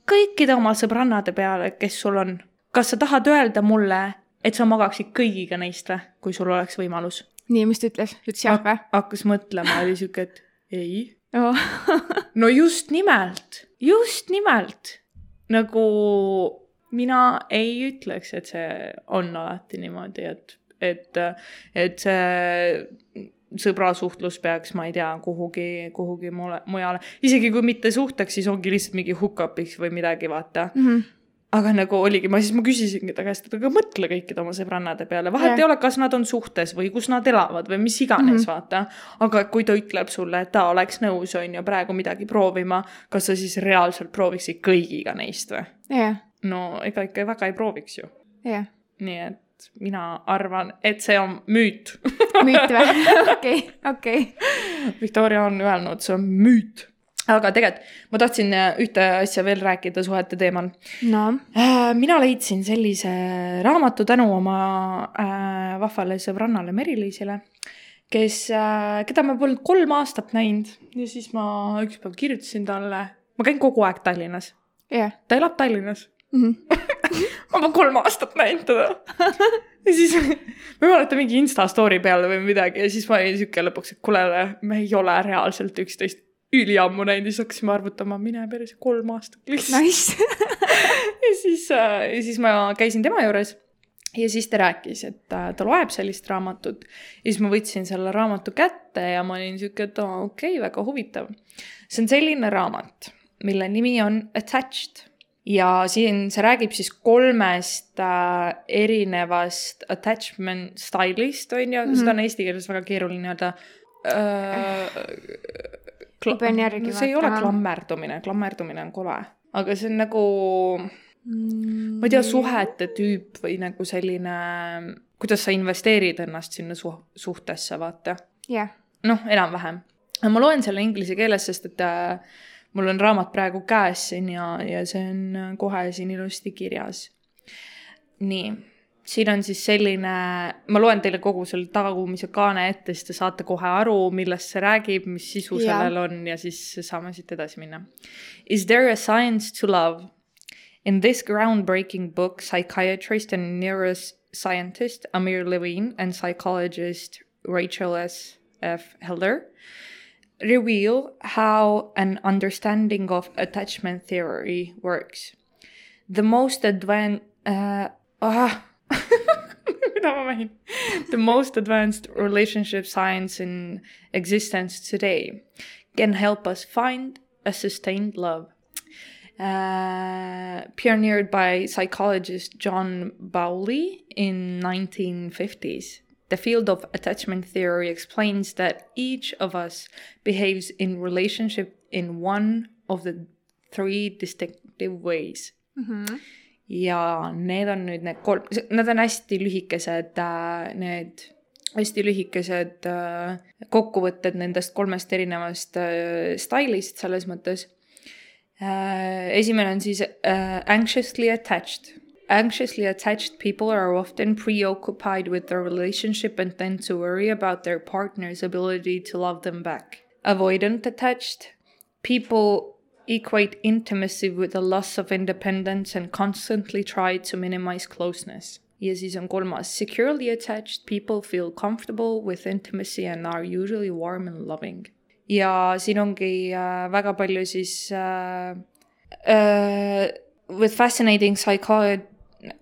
kõikide oma sõbrannade peale, kes sul on. kas sa tahad öelda mulle, et sa magaksid kõigiga neist või, kui sul oleks võimalus? nii, mis ta ütles, ütles jah või? hakkas mõtlema, oli sihuke, et ei. no just nimelt, just nimelt. nagu mina ei ütleks, et see on alati niimoodi, et, et, et see sõbrasuhtlus peaks, ma ei tea, kuhugi, kuhugi mujale, isegi kui mitte suhteks, siis ongi lihtsalt mingi hookupiks või midagi, vaata. Mhm. Aga nagu oligi, ma siis ma küsisingi ta käest, et aga mõtle kõikide oma sõbrannade peale, vahet Jah. ei ole, kas nad on suhtes või kus nad elavad või mis iganes mm, -hmm. vaata. aga kui ta ütleb sulle, et ta oleks nõus, on ju, praegu midagi proovima, kas sa siis reaalselt prooviksid kõigiga neist või? jah, no ega ikka väga ei prooviks ju. jah. nii et mina arvan, et see on müüt müüt või? okei, okei. Victoria on öelnud, see on müüt. Aga tegelikult ma tahtsin äh, ühte asja veel rääkida suhete teemal. no? Äh, mina leidsin sellise raamatu tänu oma äh, vahvale sõbrannale Meri-Liisile, kes keda ma polnud kolm aastat näinud ja siis ma ükspäev kirjutasin talle, ma käin kogu aeg Tallinnas. jah. ta elab Tallinnas mm. -hmm. ma pole kolm aastat näinud teda ja siis ma ei mäleta mingi Insta story peale või midagi ja siis ma olin siuke lõpuks, et kuule, me ei ole reaalselt üksteist üliammu näinud ja siis hakkasime arvutama, mine perse, kolm aastat lihtsalt Nice ja siis, ja siis ma käisin tema juures ja siis ta rääkis, et ta, ta loeb sellist raamatut. ja siis ma võtsin selle raamatu kätte ja ma olin sihuke, et okei okay,, väga huvitav. see on selline raamat, mille nimi on Attached ja siin see räägib siis kolmest äh, erinevast attachment style'ist, on ju mm, -hmm. seda on eesti keeles väga keeruline öelda äh,. Ma pean järgi vaatama. see ei ole klammerdumine, klammerdumine on kole, aga see on nagu mm, ma ei tea, suhete tüüp või nagu selline, kuidas sa investeerid ennast sinna su-, suhtesse, vaata. jah yeah.. noh, enam-vähem. ma loen selle inglise keeles, sest et äh, mul on raamat praegu käes siin ja, ja see on äh, kohe siin ilusti kirjas. nii, siin on siis selline, ma loen teile kogu selle tagumise kaane ette, siis te saate kohe aru, millest see räägib, mis sisu yeah. sellel on ja siis saame siit edasi minna. Is there a science to love? In this groundbreaking book, psychiatrist and neuroscientist Amir Levine and psychologist Rachel S. F. Helder reveal how an understanding of attachment theory works. The most advanced, uh, ah, the most advanced relationship science in existence today can help us find a sustained love. Uh, pioneered by psychologist John Bowley in 1950s. The field of attachment theory explains that each of us behaves in relationship in one of the three distinctive ways mm. Ja need on nüüd need kolm, nad on hästi lühikesed, äh, need hästi lühikesed äh, kokkuvõtted nendest kolmest erinevast äh, stailist selles mõttes. esimene on siis anxiously attached Anxiously attached people are often preoccupied with their relationship and tend to worry about their partner's ability to love them back. Avoidant attached people equate intimacy with a loss of independence and constantly try to minimize closeness. ja siis on kolmas, securely attached people feel comfortable with intimacy and are usually warm and loving. ja siin ongi äh, väga palju siis äh, äh, with fascinating psychology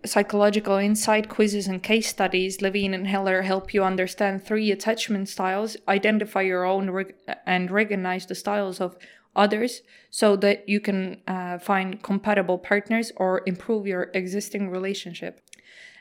psychological insight quizzes and case studies, Levine and Heller help you understand three attachment styles, identify your own reg- and recognize the styles of others so that you can uh, find compatible partners or improve your existing relationship.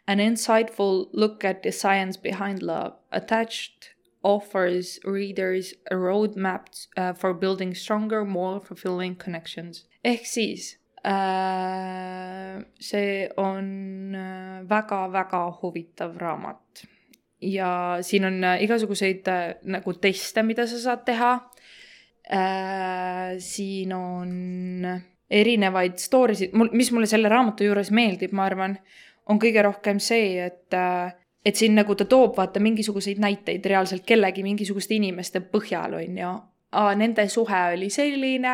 An insightful look at the science behind love. Attached offers readers a roadmap uh, for building stronger, more fulfilling connections. Ehk siis Äh, see on väga-väga äh, huvitav raamat ja siin on äh, igasuguseid nagu teste, mida sa saad teha. Siin on erinevaid story sid, mul, mis mulle selle raamatu juures meeldib, ma arvan, on kõige rohkem see, et et siin nagu ta toob vaata mingisuguseid näiteid reaalselt kellegi mingisuguste inimeste põhjal on ju. Nende suhe oli selline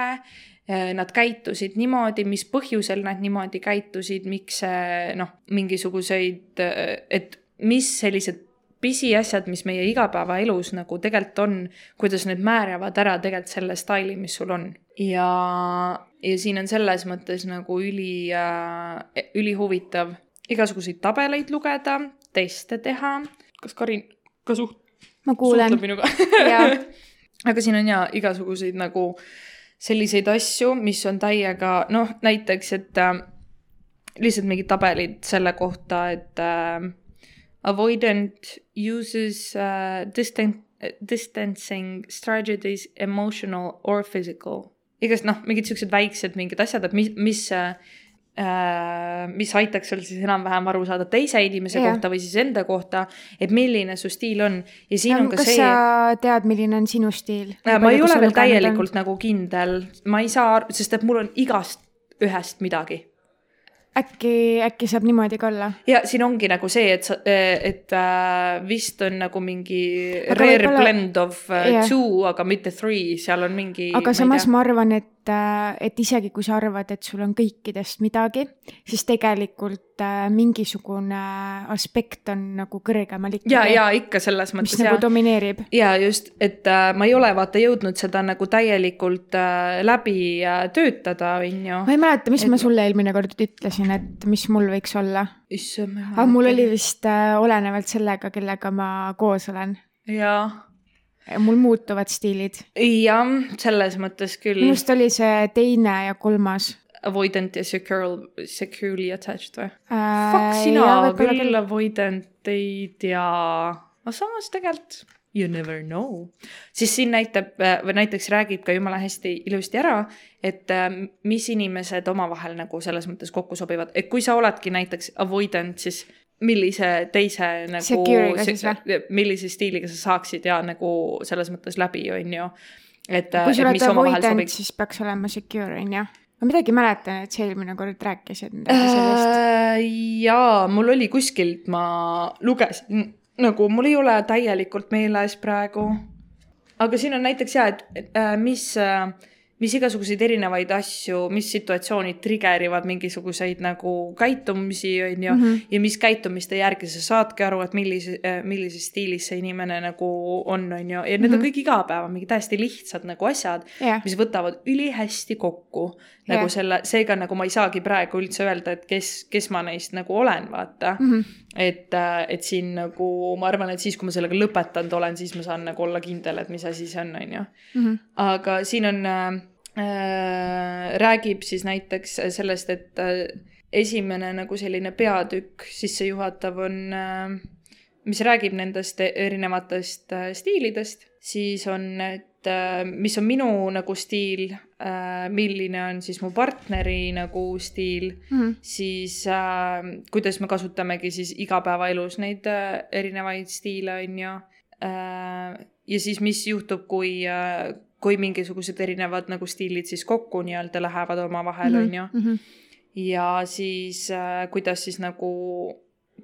Äh, nad käitusid niimoodi, mis põhjusel nad niimoodi käitusid, miks noh, mingisuguseid, äh, et mis sellised pisiasjad, mis meie igapäevaelus nagu tegelikult on, kuidas need määravad ära tegelikult selle staili, mis sul on. ja, ja siin on selles mõttes nagu üli äh,, ülihuvitav igasuguseid tabeleid lugeda, teste teha. kas Karin ka suht-? ma kuulen. suhtleb minuga aga siin on ja igasuguseid nagu selliseid asju, mis on täiega noh, näiteks, et äh, lihtsalt mingid tabelid selle kohta, et äh, avoidant uses uh, distant, distancing strategies emotional or physical. igast noh, mingid siuksed väiksed mingid asjad, et mis, mis uh, äh, mis aitaks sul siis enam-vähem aru saada teise inimese Jah. kohta või siis enda kohta, et milline su stiil on ja siin on ka kas see sa tead, milline on sinu stiil? Äh, ma ei ole veel täielikult nagu kindel, ma ei saa, sest et mul on igast ühest midagi äkki, äkki saab niimoodi ka olla? ja siin ongi nagu see, et sa, et äh, vist on nagu mingi Aga rare võib-olla- blend of äh, Jah. two, aga mitte three, seal on mingi. aga samas ma arvan, et, et isegi kui sa arvad, et sul on kõikidest midagi, siis tegelikult äh, mingisugune aspekt on nagu kõrgemal ikkagi. ja, ja ikka selles mis mõttes nagu ja, domineerib. ja just, et äh, ma ei ole vaata jõudnud seda nagu täielikult äh, läbi äh, töötada, on ju ma. ei mäleta, mis Et- et... ma sulle eelmine kord ütlesin, et mis mul võiks olla. issand, aga mul oli vist äh, olenevalt sellega, kellega ma koos olen. jaa, mul muutuvad stiilid. jah, selles mõttes küll minu. arust oli see teine ja kolmas Avoidant ja secure, securely attached või? äh,. Fuck sina küll avoidant ei tea, aga samas tegelikult you never know. siis siin näitab äh, või näiteks räägib ka jumala hästi ilusti ära, et äh, mis inimesed omavahel nagu selles mõttes kokku sobivad, et kui sa oledki näiteks avoidant, siis millise teise nagu millise stiiliga sa saaksid ja nagu selles mõttes läbi, on ju. et, kui sa oled mis avoidant, siis peaks olema secure on ju. ma midagi mäletan, et sa eelmine kord rääkisid midagi. Äh, jaa, mul oli kuskilt, ma lugesin, nagu mul ei ole täielikult meeles praegu. aga siin on näiteks ja, et et, äh, mis, igasuguseid erinevaid asju, mis situatsioonid trigger ivad mingisuguseid nagu käitumisi, on ju. Mhm. ja mis käitumiste järgi sa saadki aru, et millise, millises stiilis see inimene nagu on, on ju, ja need on Mhm. kõik igapäeva mingi täiesti lihtsad nagu asjad, jah, mis võtavad ülihästi kokku nagu Jah. selle, seega nagu ma ei saagi praegu üldse öelda, et kes, kes ma neist nagu olen, vaata mm. -hmm. et, et siin nagu ma arvan, et siis, kui ma sellega lõpetanud olen, siis ma saan nagu olla kindel, et mis asi see on, on ju. Mhm. aga siin on äh,, äh, räägib siis näiteks sellest, et äh, esimene nagu selline peatükk sissejuhatav on äh, mis räägib nendest erinevatest äh, stiilidest, siis on, et äh, mis on minu nagu stiil äh,, milline on siis mu partneri nagu stiil, Mhm. siis äh, kuidas me kasutamegi siis igapäevaelus neid äh, erinevaid stiile, on ju äh,. ja siis, mis juhtub, kui äh,, kui mingisugused erinevad nagu stiilid siis kokku nii-öelda lähevad omavahel, on ju Mhm. ja siis äh, kuidas siis nagu,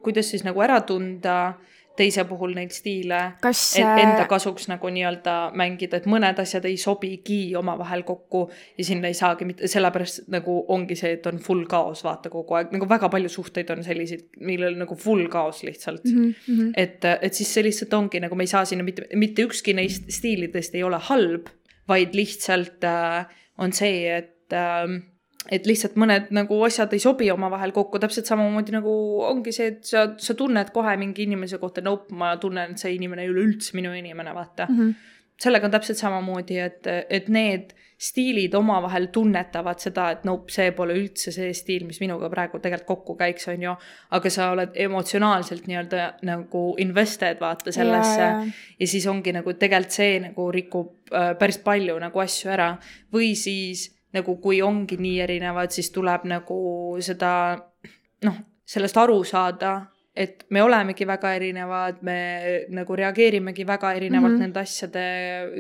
kuidas siis nagu ära tunda teise puhul neid stiile, et enda kasuks nagu nii-öelda mängida, et mõned asjad ei sobigi omavahel kokku ja sinna ei saagi mitte, sellepärast nagu ongi see, et on full kaos, vaata kogu aeg, nagu väga palju suhteid on selliseid, millel nagu full kaos lihtsalt mm. mhm, mhm. et, et siis see lihtsalt ongi nagu me ei saa sinna mitte, mitte ükski neist stiilidest ei ole halb, vaid lihtsalt äh, on see, et äh, et lihtsalt mõned nagu asjad ei sobi omavahel kokku, täpselt samamoodi nagu ongi see, et sa, sa tunned kohe mingi inimese kohta, nope, ma tunnen, et see inimene ei ole üldse minu inimene, vaata mm. -hmm. Sellega on täpselt samamoodi, et, et need stiilid omavahel tunnetavad seda, et nope, see pole üldse see stiil, mis minuga praegu tegelikult kokku käiks, on ju. aga sa oled emotsionaalselt nii-öelda nagu invested vaata sellesse Ja, ja. ja siis ongi nagu tegelikult see nagu rikub äh, päris palju nagu asju ära või siis nagu kui ongi nii erinevad, siis tuleb nagu seda noh, sellest aru saada, et me olemegi väga erinevad, me nagu reageerimegi väga erinevalt mm. -hmm. nende asjade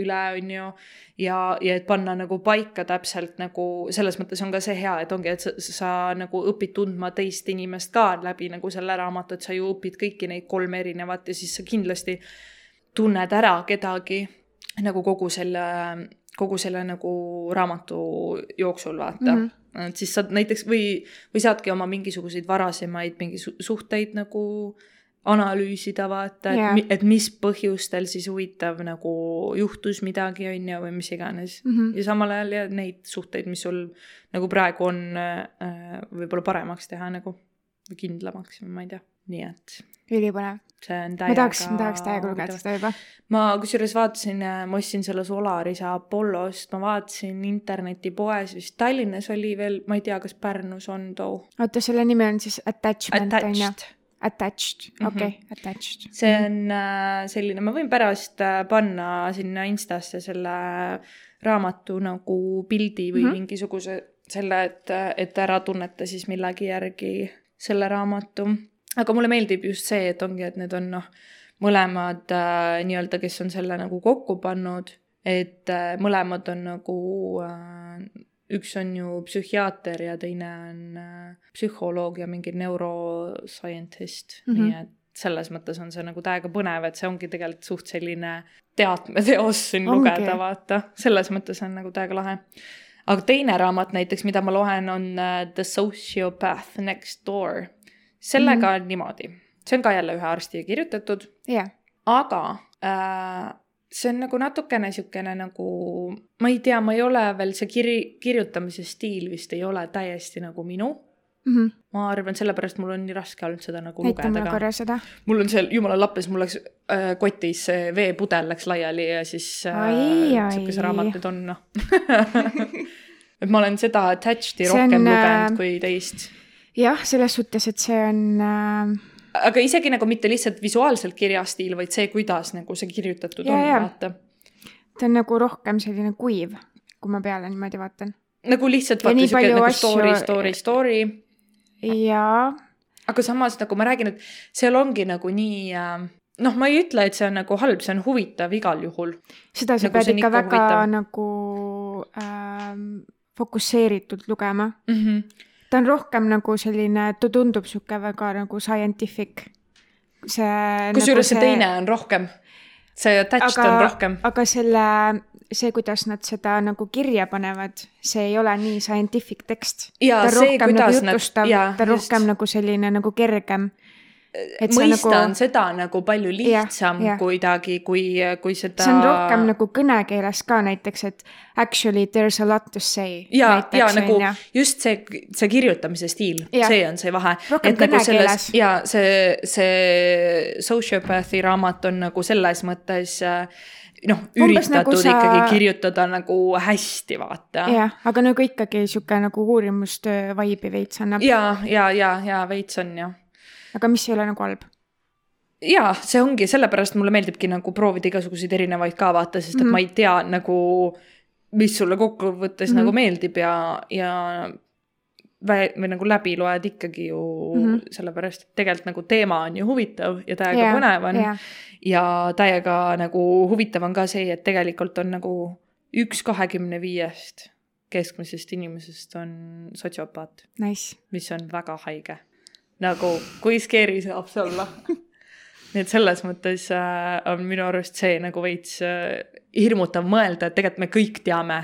üle, on ju. ja, ja et panna nagu paika täpselt nagu selles mõttes on ka see hea, et ongi, et sa, sa nagu õpid tundma teist inimest ka läbi nagu selle raamatu, et sa ju õpid kõiki neid kolme erinevat ja siis sa kindlasti tunned ära kedagi nagu kogu selle, kogu selle nagu raamatu jooksul, vaata mm. -hmm. Et siis saad näiteks või, või saadki oma mingisuguseid varasemaid mingi su- suhteid nagu analüüsida, vaata, et yeah., et mis põhjustel siis huvitav nagu juhtus midagi, on ju, või mis iganes mm. -hmm. ja samal ajal ja neid suhteid, mis sul nagu praegu on äh,, võib-olla paremaks teha nagu või kindlamaks, ma ei tea, nii et ülipõnev. see on ma täiega tahaks, ma tahaks täiega lugeda seda juba. ma kusjuures vaatasin, ma ostsin selle Solarise Apollost, ma vaatasin internetipoes vist Tallinnas oli veel, ma ei tea, kas Pärnus on too. oota, selle nimi on siis Attachment on ju? Attached. Mhm. okei, Attached. see on äh, selline, ma võin pärast äh, panna sinna Instasse selle raamatu nagu pildi või mm. -hmm. mingisuguse selle, et, et ära tunneta siis millegi järgi selle raamatu. Aga mulle meeldib just see, et ongi, et need on noh, mõlemad äh, nii-öelda, kes on selle nagu kokku pannud, et äh, mõlemad on nagu äh, üks on ju psühhiaater ja teine on äh, psühholoog ja mingi neuroscientist mm. -hmm. nii et selles mõttes on see nagu täiega põnev, et see ongi tegelikult suht selline teatmeteos siin Ongi. lugeda, vaata, selles mõttes on nagu täiega lahe. aga teine raamat näiteks, mida ma loen, on äh, The Sociopath Next Door. Sellega mm -hmm. on niimoodi, see on ka jälle ühe arsti kirjutatud, jah, aga äh, see on nagu natukene niisugune nagu, ma ei tea, ma ei ole veel, see kiri, kirjutamise stiil vist ei ole täiesti nagu minu. ma arvan, sellepärast mul on nii raske olnud seda nagu mulle lugeda ka. korra seda. mul on seal jumala lappes, mul läks äh, kotis see veepudel läks laiali ja siis äh, Ai, ai. sihuke see raamat nüüd on noh et ma olen seda Attached'i rohkem on, lugenud äh, kui teist. jah, selles suhtes, et see on äh, aga isegi nagu mitte lihtsalt visuaalselt kirjastiil, vaid see, kuidas nagu see kirjutatud Jaa, on, vaata. ta on nagu rohkem selline kuiv, kui ma peale niimoodi vaatan. nagu lihtsalt Ja vaata siuke nagu asju- story, story, story. jaa, aga samas nagu ma räägin, et seal ongi nagu nii äh, noh, ma ei ütle, et see on nagu halb, see on huvitav igal juhul. seda sa Nagu pead ikka väga huvitav. nagu ähm, fokusseeritult lugema. Mm -hmm. Ta on rohkem nagu selline, ta tundub sihuke väga nagu scientific. see. kusjuures see teine on rohkem, see attached Aga- on rohkem. aga selle, see, kuidas nad seda nagu kirja panevad, see ei ole nii scientific tekst. ja ta on rohkem nagu jutustav, ta on rohkem nagu selline nagu kergem. Et mõista nagu- on seda nagu palju lihtsam jah. kuidagi, kui, kui seda. see on rohkem nagu kõnekeeles ka näiteks, et actually there is a lot to say. ja, ja nagu just see, see kirjutamise stiil, Jah. see on see vahe. Et nagu selles ja see, see sociopathy raamat on nagu selles mõttes äh, noh, nagu üritatud sa- ikkagi kirjutada nagu hästi, vaata. jah, aga nagu ikkagi sihuke nagu uurimustöö vibe'i veits annab, ja, ja, ja, ja veits on jah aga mis ei ole nagu halb. jaa, see ongi, sellepärast mulle meeldibki nagu proovida igasuguseid erinevaid ka vaata, sest et mm. -hmm. ma ei tea nagu, mis sulle kokkuvõttes mm. -hmm. nagu meeldib ja, ja vä- või nagu läbi loed ikkagi ju mm. -hmm. sellepärast, et tegelikult nagu teema on ju huvitav ja täiega yeah, põnev on jah. ja täiega nagu huvitav on ka see, et tegelikult on nagu üks kahekümne viiest keskmisest inimesest on sotsiopaat Nice, mis on väga haige. nagu, kui scary saab see olla. nii et selles mõttes äh, on minu arust see nagu veits äh, hirmutav mõelda, et tegelikult me kõik teame,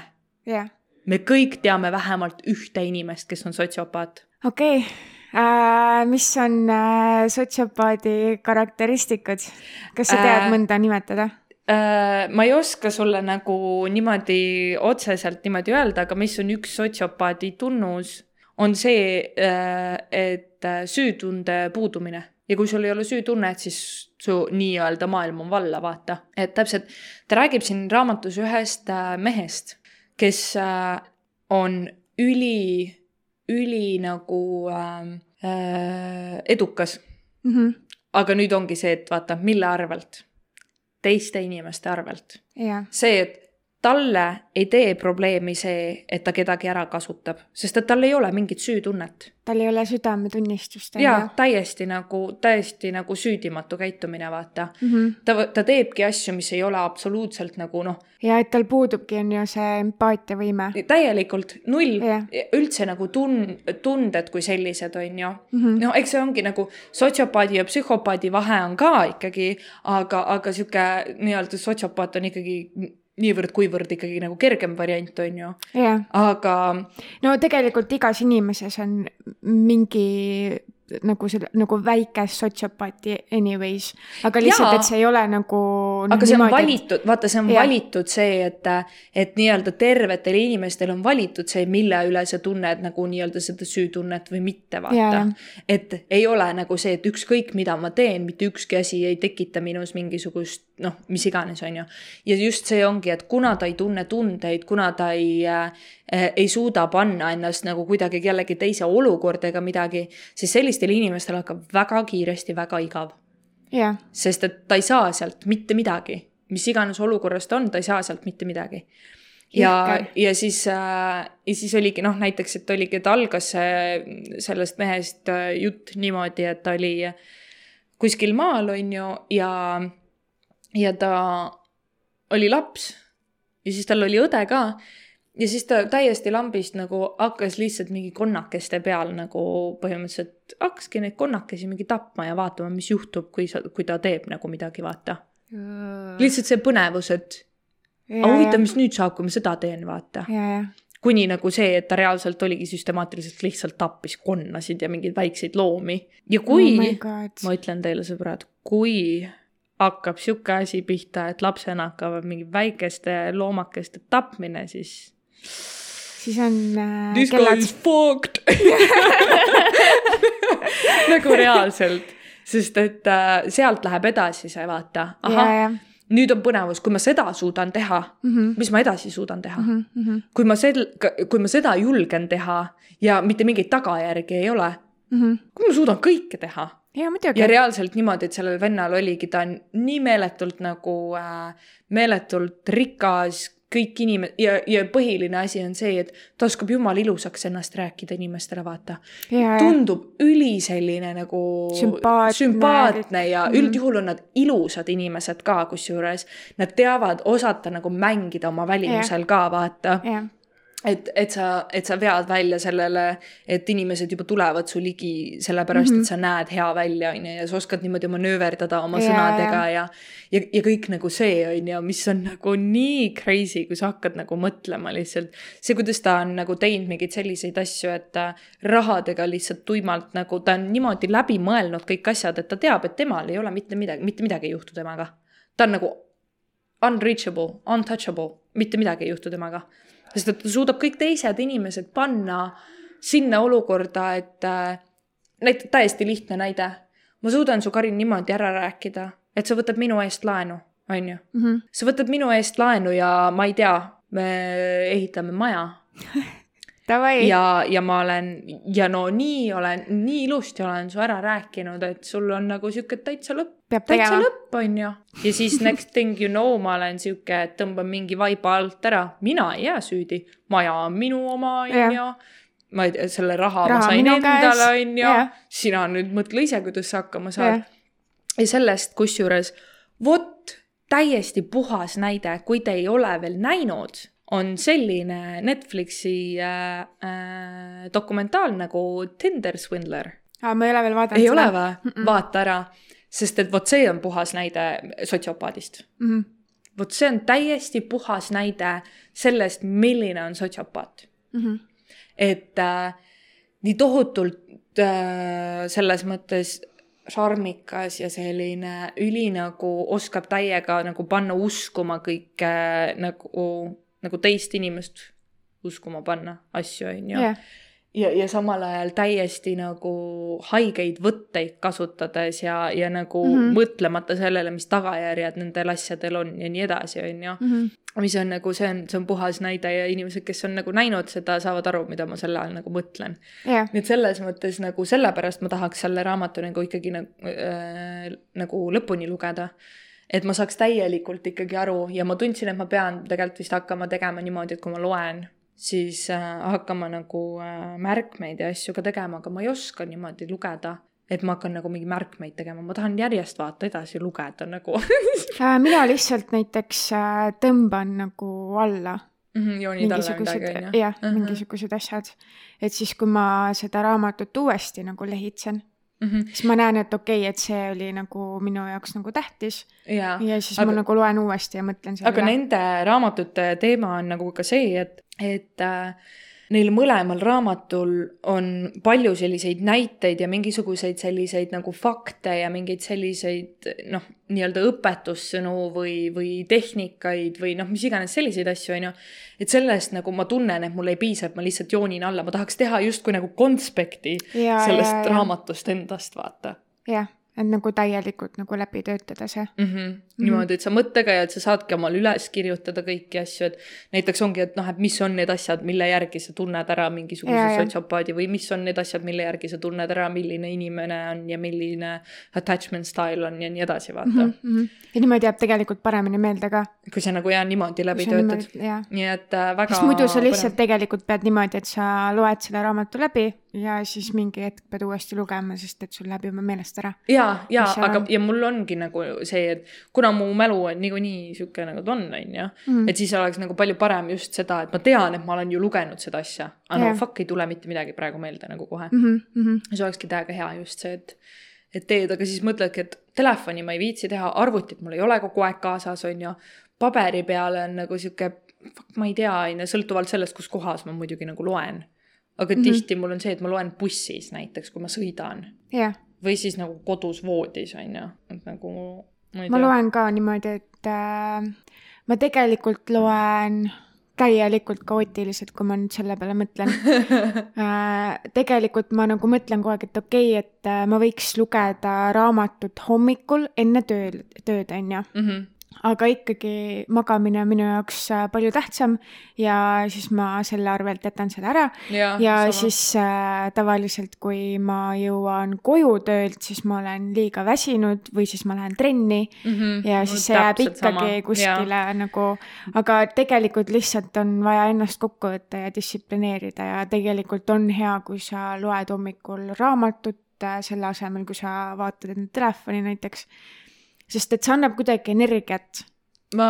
jah, me kõik teame vähemalt ühte inimest, kes on sotsiopaat. okei okay.. mis on äh, sotsiopaadi karakteristikud, kas sa tead Äh, mõnda nimetada? Äh, ma ei oska sulle nagu niimoodi otseselt niimoodi öelda, aga mis on üks sotsiopaadi tunnus, on see, et äh, süütunde puudumine ja kui sul ei ole süütunnet, siis su nii-öelda maailm on valla, vaata. et täpselt, ta räägib siin raamatus ühest äh, mehest, kes äh, on üli, üli nagu äh, äh, edukas Mhm. aga nüüd ongi see, et vaata, mille arvelt? teiste inimeste arvelt. jah, see, et talle ei tee probleemi see, et ta kedagi ära kasutab, sest et tal ei ole mingit süütunnet. tal ei ole südametunnistust. ja täiesti nagu, täiesti nagu süüdimatu käitumine, vaata. mm. -hmm. ta, ta teebki asju, mis ei ole absoluutselt nagu noh, ja et tal puudubki, on ju see empaatiavõime. täielikult null Jah. üldse nagu tun-, tunded kui sellised, on ju Mhm. no eks see ongi nagu sotsiopaadi ja psühhopaadi vahe on ka ikkagi, aga, aga sihuke nii-öelda sotsiopaat on ikkagi niivõrd-kuivõrd ikkagi nagu kergem variant, on ju. jah, aga no tegelikult igas inimeses on mingi nagu selle, nagu väike sotsiopaati anyways, aga lihtsalt, et see ei ole nagu noh, aga see on niimoodi, valitud, vaata, see on ja. valitud see, et, et nii-öelda tervetel inimestel on valitud see, mille üle sa tunned nagu nii-öelda seda süütunnet või mitte, vaata et ei ole nagu see, et ükskõik, mida ma teen, mitte ükski asi ei tekita minus mingisugust noh, mis iganes, on ju. ja just see ongi, et kuna ta ei tunne tundeid, kuna ta ei äh,, ei suuda panna ennast nagu kuidagi kellegi teise olukorda ega midagi, siis sellistel inimestel hakkab väga kiiresti väga igav jah, sest et ta ei saa sealt mitte midagi, mis iganes olukorras ta on, ta ei saa sealt mitte midagi. ja ja siis äh,, ja siis oligi noh, näiteks, et oligi, et algas see sellest mehest äh, jutt niimoodi, et ta oli kuskil maal, on ju, ja, ja ta oli laps ja siis tal oli õde ka ja siis ta täiesti lambist nagu hakkas lihtsalt mingi konnakeste peal nagu põhimõtteliselt hakkaski neid konnakesi mingi tapma ja vaatama, mis juhtub, kui sa, kui ta teeb nagu midagi, vaata. lihtsalt see põnevus, et aga huvitav, mis nüüd saab, kui ma seda teen, vaata. kuni nagu see, et ta reaalselt oligi süstemaatiliselt lihtsalt tappis konnasid ja mingeid väikseid loomi. ja kui oh ma ütlen teile, sõbrad, kui hakkab sihuke asi pihta, et lapsena hakkavad mingi väikeste loomakeste tapmine, siis. siis on äh, kellad, fucked nagu reaalselt, sest et äh, sealt läheb edasi see, vaata, ahah, nüüd on põnevus, kui ma seda suudan teha, Mhm. mis ma edasi suudan teha. ja, kui ma sel-, kui ma seda julgen teha ja mitte mingeid tagajärgi ei ole, kui ma suudan kõike teha ja muidugi ja, reaalselt niimoodi, et sellel vennal oligi, ta on nii meeletult nagu äh,, meeletult rikas, kõik inimesed ja, ja põhiline asi on see, et ta oskab jumala ilusaks ennast rääkida inimestele, vaata. ja, ja, tundub üli selline nagu Sümpaatne. sümpaatne ja Mhm. üldjuhul on nad ilusad inimesed ka, kusjuures nad teavad osata nagu mängida oma välimusel ka, vaata ja, et, et sa, et sa vead välja sellele, et inimesed juba tulevad su ligi sellepärast mm, -hmm. et sa näed hea välja, on ju, ja sa oskad niimoodi manööverdada oma Jaa, sõnadega ja, ja, ja kõik nagu see on ju, mis on nagu nii crazy, kui sa hakkad nagu mõtlema lihtsalt. see, kuidas ta on nagu teinud mingeid selliseid asju, et ta rahadega lihtsalt tuimalt nagu, ta on niimoodi läbi mõelnud kõik asjad, et ta teab, et temal ei ole mitte midagi, mitte midagi ei juhtu temaga. ta on nagu unreachable, untouchable, mitte midagi ei juhtu temaga. Sest et ta suudab kõik teised inimesed panna sinna olukorda, et äh, näit-, täiesti lihtne näide. ma suudan su, Karin, niimoodi ära rääkida, et sa võtad minu eest laenu, on ju. Mhm. sa võtad minu eest laenu ja ma ei tea, me ehitame maja davai, ja, ja ma olen ja no nii olen, nii ilusti olen su ära rääkinud, et sul on nagu sihuke täitsa lõpp, peab täitsa lõpp, on ju. ja siis next thing you know, ma olen sihuke, et tõmban mingi vaiba alt ära, mina ei jää süüdi, maja on minu oma, on ju. ma ei tea, selle raha, Raha ma sain endale, on ju sina nüüd mõtle ise, kuidas sa hakkama saad. Ja sellest kusjuures, vot täiesti puhas näide, kui te ei ole veel näinud, on selline Netflixi äh, äh, dokumentaal nagu Tinder Swindler. aa, ma ei ole veel vaadanud ei ole või? vaata ära, sest et vot see on puhas näide sotsiopaadist. või? vot see on täiesti puhas näide sellest, milline on sotsiopaat. Mhm. et äh, nii tohutult äh, selles mõttes šarmikas ja selline üli nagu oskab täiega nagu panna uskuma kõike nagu, nagu teist inimest uskuma panna asju, on ju. jah, ja, ja samal ajal täiesti nagu haigeid võtteid kasutades ja, ja nagu mm. -hmm. mõtlemata sellele, mis tagajärjed nendel asjadel on ja nii edasi, on ju. Mhm. mis on nagu, see on, see on puhas näide ja inimesed, kes on nagu näinud seda, saavad aru, mida ma selle all nagu mõtlen. jah, nii et selles mõttes nagu sellepärast ma tahaks selle raamatu nagu ikkagi nagu äh,, nagu lõpuni lugeda. Et ma saaks täielikult ikkagi aru ja ma tundsin, et ma pean tegelikult vist hakkama tegema niimoodi, et kui ma loen, siis äh, hakkama nagu äh, märkmeid ja asju ka tegema, aga ma ei oska niimoodi lugeda, et ma hakkan nagu mingi märkmeid tegema, ma tahan järjest vaata edasi lugeda nagu Äh, mina lihtsalt näiteks tõmban nagu alla Mhm, joonid alla midagi, on ju. jah, mingisugused asjad. et siis, kui ma seda raamatut uuesti nagu lehitsen, Mhm. siis ma näen, et okei okay,, et see oli nagu minu jaoks nagu tähtis. Jaa, ja siis aga- ma nagu loen uuesti ja mõtlen selle aga nende raamatute teema on nagu ka see, et, et äh, neil mõlemal raamatul on palju selliseid näiteid ja mingisuguseid selliseid nagu fakte ja mingeid selliseid noh, nii-öelda õpetussõnu või, või tehnikaid või noh, mis iganes selliseid asju, on ju. et sellest nagu ma tunnen, et mul ei piisa, et ma lihtsalt joonin alla, ma tahaks teha justkui nagu konspekti Ja, sellest ja, ja. raamatust endast, vaata. jah, et nagu täielikult nagu läbi töötada see mm. -hmm. Niimoodi, et sa mõttega ja et sa saadki omale üles kirjutada kõiki asju, et näiteks ongi, et noh, et mis on need asjad, mille järgi sa tunned ära mingisuguse sotsiopaadi või mis on need asjad, mille järgi sa tunned ära, milline inimene on ja milline attachment style on ja nii edasi, vaata mm. -hmm. ja niimoodi jääb tegelikult paremini meelde ka. kui sa nagu jah, niimoodi läbi töötad. nii et äh, väga. sest muidu sa lihtsalt põnev. tegelikult pead niimoodi, et sa loed selle raamatu läbi ja siis mingi hetk pead uuesti lugema, sest et sul läheb juba meelest ära. ja, ja aga ja mul ongi nagu see, et kuna mu mälu on niikuinii sihuke nagu ta on, on ju, mhm. et siis oleks nagu palju parem just seda, et ma tean, et ma olen ju lugenud seda asja, aga yeah. no fuck ei tule mitte midagi praegu meelde nagu kohe mm. -hmm. see olekski täiega hea just see, et, et teed, aga siis mõtledki, et telefoni ma ei viitsi teha, arvutit mul ei ole kogu aeg kaasas, on ju. paberi peal on nagu sihuke, ma ei tea, on ju, sõltuvalt sellest, kus kohas ma muidugi nagu loen aga mm -hmm. tihti mul on see, et ma loen bussis näiteks, kui ma sõidan yeah.. või siis nagu kodus voodis, on ju, et nagu ma, ma loen ka niimoodi, et äh, ma tegelikult loen täielikult kaootiliselt, kui ma nüüd selle peale mõtlen äh,. tegelikult ma nagu mõtlen kogu aeg, et okei okay,, et äh, ma võiks lugeda raamatut hommikul enne tööl, tööd, on ju. Aga ikkagi magamine on minu jaoks äh, palju tähtsam ja siis ma selle arvelt jätan selle ära. ja, ja sama. siis äh, tavaliselt, kui ma jõuan koju töölt, siis ma olen liiga väsinud või siis ma lähen trenni mm. -hmm. ja siis see jääb ikkagi sama. kuskile ja. nagu, aga tegelikult lihtsalt on vaja ennast kokku võtta ja distsiplineerida ja tegelikult on hea, kui sa loed hommikul raamatut äh, selle asemel, kui sa vaatad enda telefoni näiteks sest et see annab kuidagi energiat. ma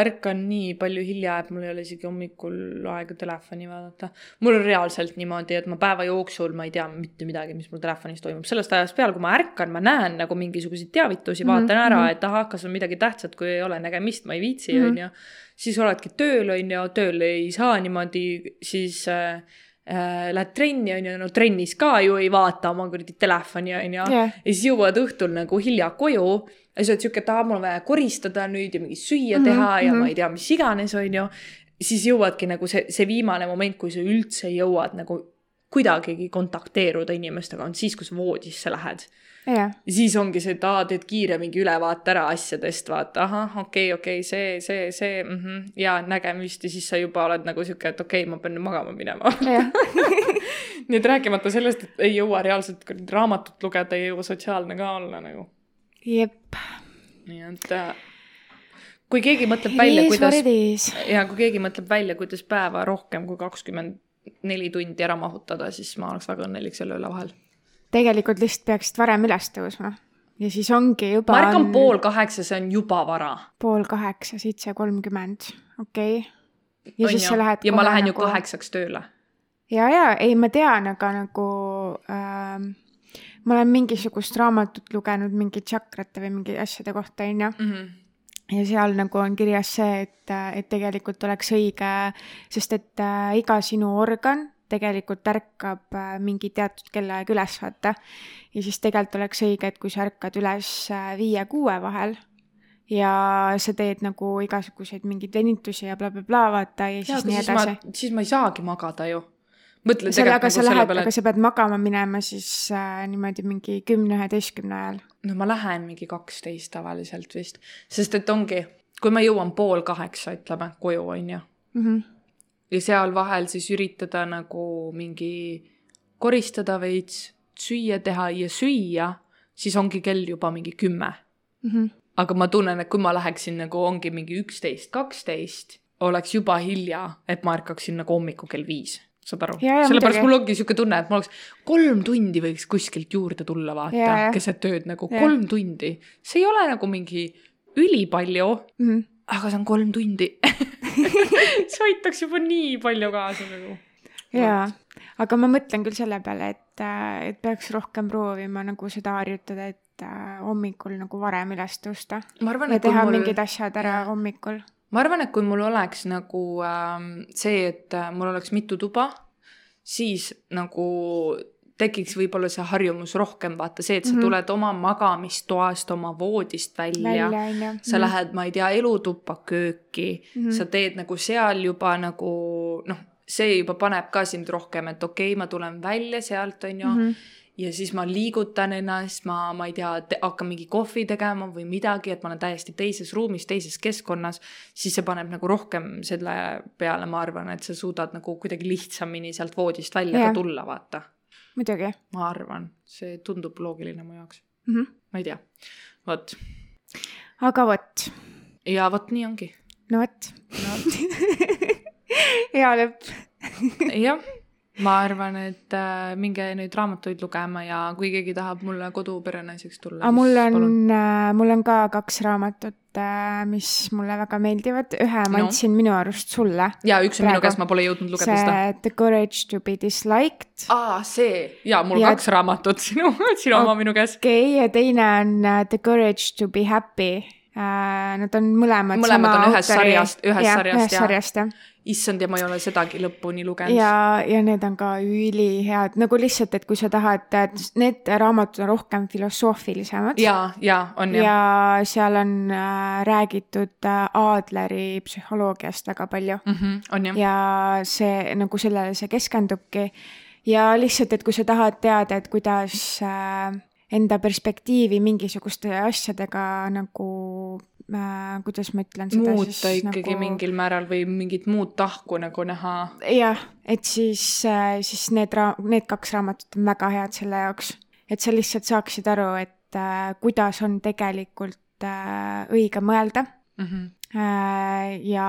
ärkan nii palju hilja, et mul ei ole isegi hommikul aega telefoni vaadata. mul on reaalselt niimoodi, et ma päeva jooksul ma ei tea mitte midagi, mis mul telefonis toimub, sellest ajast peale, kui ma ärkan, ma näen nagu mingisuguseid teavitusi, vaatan mm -hmm. ära, et ahah, kas on midagi tähtsat, kui ei ole nägemist, ma ei viitsi, mhm. on ju. siis oledki tööl, on ju, tööl ei saa niimoodi, siis äh, äh, lähed trenni, on ju, no trennis ka ju ei vaata oma kuradi telefoni, on ju. ja siis jõuad õhtul nagu hilja koju ja siis oled sihuke, et aa, mul on vaja koristada nüüd ja mingi süüa teha mm -hmm. ja ma mhm. ei tea, mis iganes, on ju. siis jõuadki nagu see, see viimane moment, kui sa üldse jõuad nagu kuidagigi kontakteeruda inimestega, on siis, kui sa voodisse lähed ja siis ongi see, et aa, teed kiire mingi ülevaate ära asjadest, vaata, ahah, okei okay,, okei okay,, see, see, see mm, -hmm, ja nägemist ja siis sa juba oled nagu sihuke, et okei okay,, ma pean nüüd magama minema nii et rääkimata sellest, et ei jõua reaalselt raamatut lugeda, ei jõua sotsiaalne ka olla nagu jep. nii et äh, kui keegi mõtleb välja, kuidas, ja kui keegi mõtleb välja, kuidas päeva rohkem kui kakskümmend neli tundi ära mahutada, siis ma oleks väga õnnelik selle üle vahel. tegelikult lihtsalt peaksid varem üles tõusma ja siis ongi juba. ma ärkan on... pool kaheksa, see on juba vara. pool kaheksa, seitse kolmkümmend, okei okay.. ja on siis ju. sa lähed. ja ma lähen nagu... ju kaheksaks tööle. ja, ja ei, ma tean, aga nagu äh, ma olen mingisugust raamatut lugenud mingi tšakrate või mingi asjade kohta, on ju. -hmm ja seal nagu on kirjas see, et, et tegelikult oleks õige, sest et äh, iga sinu organ tegelikult ärkab äh, mingi teatud kellaaeg üles, vaata. ja siis tegelikult oleks õige, et kui sa ärkad üles äh, viie-kuue vahel ja sa teed nagu igasuguseid mingeid venitusi ja blablabla bla, bla, vaata ja, ja siis nii edasi. siis ma ei saagi magada ju mõtle selle, aga sa nagu lähed, aga sa pead magama minema siis äh, niimoodi mingi kümne-üheteistkümne ajal. no ma lähen mingi kaksteist tavaliselt vist, sest et ongi, kui ma jõuan pool kaheksa, ütleme, koju, on ju mm. -hmm. ja seal vahel siis üritada nagu mingi koristada veits, süüa teha ja süüa, siis ongi kell juba mingi kümme mm. -hmm. aga ma tunnen, et kui ma läheksin nagu ongi mingi üksteist, kaksteist, oleks juba hilja, et ma ärkaksin nagu hommikul kell viis saad aru? sellepärast mul ongi sihuke tunne, et mul oleks kolm tundi võiks kuskilt juurde tulla, vaata, keset tööd nagu ja. kolm tundi. see ei ole nagu mingi ülipalju mm, -hmm. aga see on kolm tundi see aitaks juba nii palju kaasa nagu. jaa, aga ma mõtlen küll selle peale, et, et peaks rohkem proovima nagu seda harjutada, et äh, hommikul nagu varem üles tõusta. ja teha mul... mingid asjad ära hommikul ma arvan, et kui mul oleks nagu äh, see, et äh, mul oleks mitu tuba, siis nagu tekiks võib-olla see harjumus rohkem, vaata see, et sa mm -hmm. tuled oma magamistoast, oma voodist välja, välja, sa mm -hmm. lähed, ma ei tea, elutuppa kööki mm, -hmm. sa teed nagu seal juba nagu noh, see juba paneb ka sind rohkem, et okei okay,, ma tulen välja sealt, on ju mm, -hmm. Ja siis ma liigutan ennast, ma, ma ei tea, hakkan mingi kohvi tegema või midagi, et ma olen täiesti teises ruumis, teises keskkonnas, siis see paneb nagu rohkem selle peale, ma arvan, et sa suudad nagu kuidagi lihtsamini sealt voodist välja yeah. ka tulla, vaata. muidugi. ma arvan, see tundub loogiline mu jaoks mm. -hmm. ma ei tea, vot. aga vot. ja vot nii ongi. no vot no. hea lõpp jah ma arvan, et äh, minge nüüd raamatuid lugema ja kui keegi tahab mulle koduperenaiseks tulla. aga mul on, äh, mul on ka kaks raamatut äh,, mis mulle väga meeldivad, ühe ma no. andsin minu arust sulle. ja üks on minu käes, ma pole jõudnud lugeda see, seda. The courage to be disliked. aa, see ja mul ja... kaks raamatut, sinu, sinu oma minu käes. okei okay,, ja teine on uh, The courage to be happy uh,. Nad on mõlemad. mõlemad on ühest sarjast, ühest ja, sarjast, ühest sarjast jah issand, ja ma ei ole sedagi lõpuni lugenud. ja, ja need on ka ülihead, nagu lihtsalt, et kui sa tahad, need raamatud on rohkem filosoofilisemad. ja, ja on jah. ja seal on äh, räägitud äh, Adleri psühholoogiast väga palju mm. -hmm, on jah. ja see nagu sellele see keskendubki ja lihtsalt, et kui sa tahad teada, et kuidas äh, enda perspektiivi mingisuguste asjadega nagu äh, kuidas ma ütlen seda muuta siis ikkagi nagu... mingil määral või mingit muud tahku nagu näha. jah, et siis äh,, siis need ra-, need kaks raamatut on väga head selle jaoks, et sa lihtsalt saaksid aru, et äh, kuidas on tegelikult äh, õige mõelda mm. -hmm ja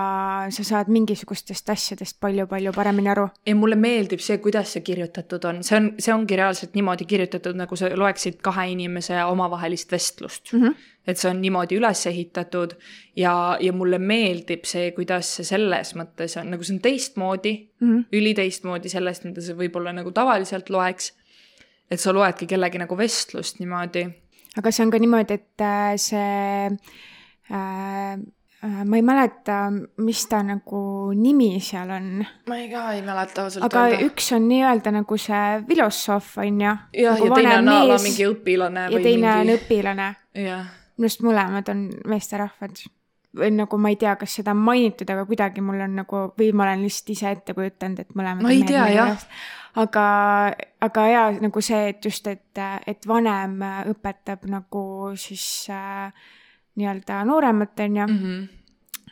sa saad mingisugustest asjadest palju-palju paremini aru. ja mulle meeldib see, kuidas see kirjutatud on, see on, see ongi reaalselt niimoodi kirjutatud, nagu sa loeksid kahe inimese omavahelist vestlust mm. -hmm et see on niimoodi üles ehitatud ja, ja mulle meeldib see, kuidas see selles mõttes on, nagu see on teistmoodi mm, -hmm. üliteistmoodi sellest, mida sa võib-olla nagu tavaliselt loeks. et sa loedki kellegi nagu vestlust niimoodi. aga see on ka niimoodi, et äh, see äh, äh, ma ei mäleta, mis ta nagu nimi seal on. ma ei ka ei mäleta ausalt aga öelda. üks on nii-öelda nagu see filosoof, on ju. jah, nagu ja teine on a la mingi õpilane. ja teine mingi... on õpilane. minu arust mõlemad on meesterahvad. või nagu ma ei tea, kas seda on mainitud, aga kuidagi mul on nagu, või ma olen lihtsalt ise ette kujutanud, et mõlemad ma ei tea, jah. aga, aga jaa, nagu see, et just, et, et vanem õpetab nagu siis äh, nii-öelda nooremat, on ju mm. -hmm.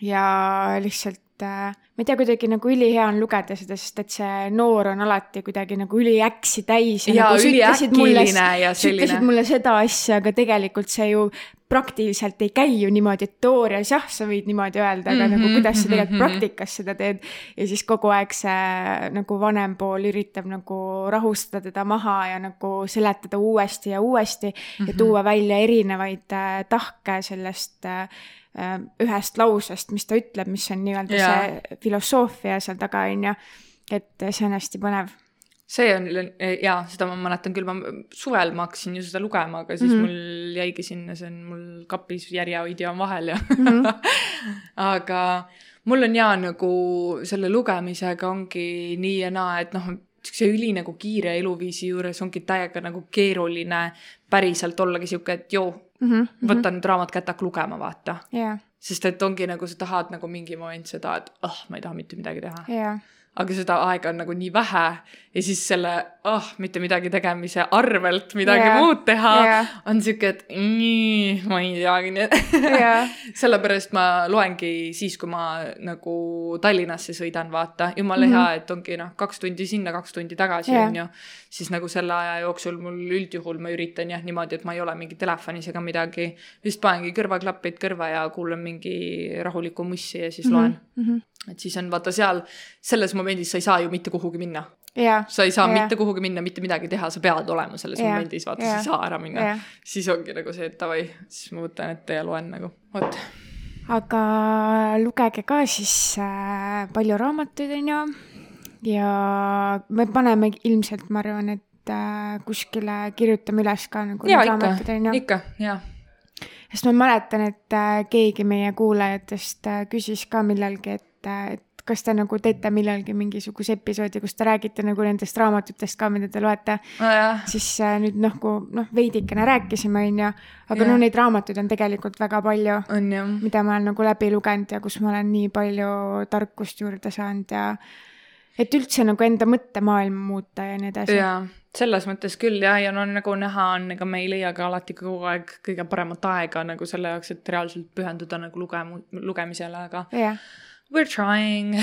ja lihtsalt äh, ma ei tea, kuidagi nagu ülihea on lugeda seda, sest et see noor on alati kuidagi nagu üliäksi täis. ja nagu ja selline. ütlesid mulle seda asja, aga tegelikult see ju praktiliselt ei käi ju niimoodi, et teoorias jah, sa võid niimoodi öelda, aga mm -hmm, nagu mhm, kuidas sa tegelikult mm -hmm. praktikas seda teed. ja siis kogu aeg see nagu vanem pool üritab nagu rahustada teda maha ja nagu seletada uuesti ja uuesti mm -hmm. ja mhm. tuua välja erinevaid äh, tahke sellest äh, Äh, ühest lausest, mis ta ütleb, mis on nii-öelda see filosoofia seal taga, on ju. et see on hästi põnev. See on jaa, seda ma mäletan küll, ma suvel ma hakkasin ju seda lugema, aga siis mm -hmm. mul jäigi sinna, see on mul kapis järjehoidja on vahel ja mm. -hmm. aga mul on jaa nagu selle lugemisega ongi nii ja naa, et noh, siukse üli nagu kiire eluviisi juures ongi täiega nagu keeruline päriselt ollagi sihuke, et joo mm. -hmm. võta nüüd raamat kätte, hakka lugema, vaata yeah.. sest et ongi nagu sa tahad nagu mingi moment seda, et ah oh,, ma ei taha mitte midagi teha yeah aga seda aega on nagu nii vähe ja siis selle ah oh, mitte midagi tegemise arvelt midagi yeah. muud teha yeah. on sihuke, et nii, ma ei teagi nii yeah. sellepärast ma loengi siis, kui ma nagu Tallinnasse sõidan, vaata, jumala mm -hmm. hea, et ongi noh, kaks tundi sinna, kaks tundi tagasi yeah. on ju. siis nagu selle aja jooksul mul üldjuhul ma üritan jah niimoodi, et ma ei ole mingi telefonis ega midagi, lihtsalt panengi kõrvaklapid kõrva ja kuulan mingi rahulikku mussi ja siis loen mm. -hmm et siis on vaata seal, selles momendis sa ei saa ju mitte kuhugi minna. sa ei saa ja. mitte kuhugi minna, mitte midagi teha, sa pead olema selles ja. momendis, vaata, sa ei saa ära minna. siis ongi nagu see, et davai, siis ma võtan ette ja loen nagu, vot. aga lugege ka siis äh, palju raamatuid, on ju. ja me paneme ilmselt, ma arvan, et äh, kuskile kirjutame üles ka nagu ja, raamatud, on ju. ikka, jaa sest ma mäletan, et äh, keegi meie kuulajatest äh, küsis ka millalgi, et et, et kas te nagu teete millalgi mingisuguse episoodi, kus te räägite nagu nendest raamatutest ka, mida te loete no,. siis äh, nüüd noh, kui noh, veidikene rääkisime, on ju, aga ja. no neid raamatuid on tegelikult väga palju. mida ma olen nagu läbi lugenud ja kus ma olen nii palju tarkust juurde saanud ja et üldse nagu enda mõttemaailma muuta ja nii edasi. jaa, selles mõttes küll ja, ja no nagu näha on, ega me ei leia ka alati kogu aeg kõige paremat aega nagu selle jaoks, et reaalselt pühenduda nagu lugemu-, lugemisele, aga jah, we're trying.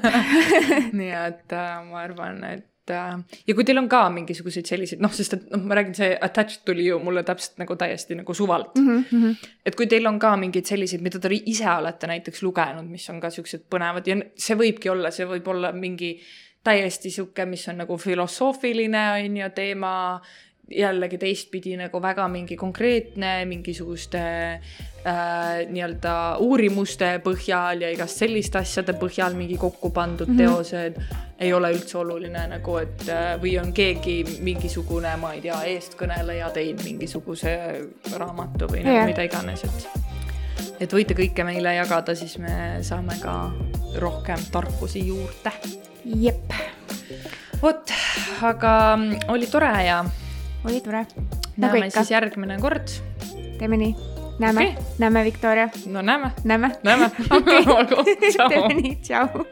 nii et äh, ma arvan, et äh, ja kui teil on ka mingisuguseid selliseid, noh, sest et noh, ma räägin, see attached tuli ju mulle täpselt nagu täiesti nagu suvalt mm. -hmm. et kui teil on ka mingeid selliseid, mida te ise olete näiteks lugenud, mis on ka siuksed põnevad ja see võibki olla, see võib olla mingi täiesti sihuke, mis on nagu filosoofiline on ju teema jällegi teistpidi nagu väga mingi konkreetne mingisuguste äh, nii-öelda uurimuste põhjal ja igast selliste asjade põhjal mingi kokku pandud mm -hmm. teosed ei ole üldse oluline nagu, et äh, või on keegi mingisugune, ma ei tea, eestkõneleja teinud mingisuguse raamatu või nagu Jah. mida iganes, et et võite kõike meile jagada, siis me saame ka rohkem tarkusi juurde jep, vot, aga oli tore ja oli tore. nagu näeme ikka siis, järgmine kord. teeme nii. näeme okay., näeme, Viktoria, no näeme, näeme. näeme okei Olgu, tšau. teeme nii, tšau.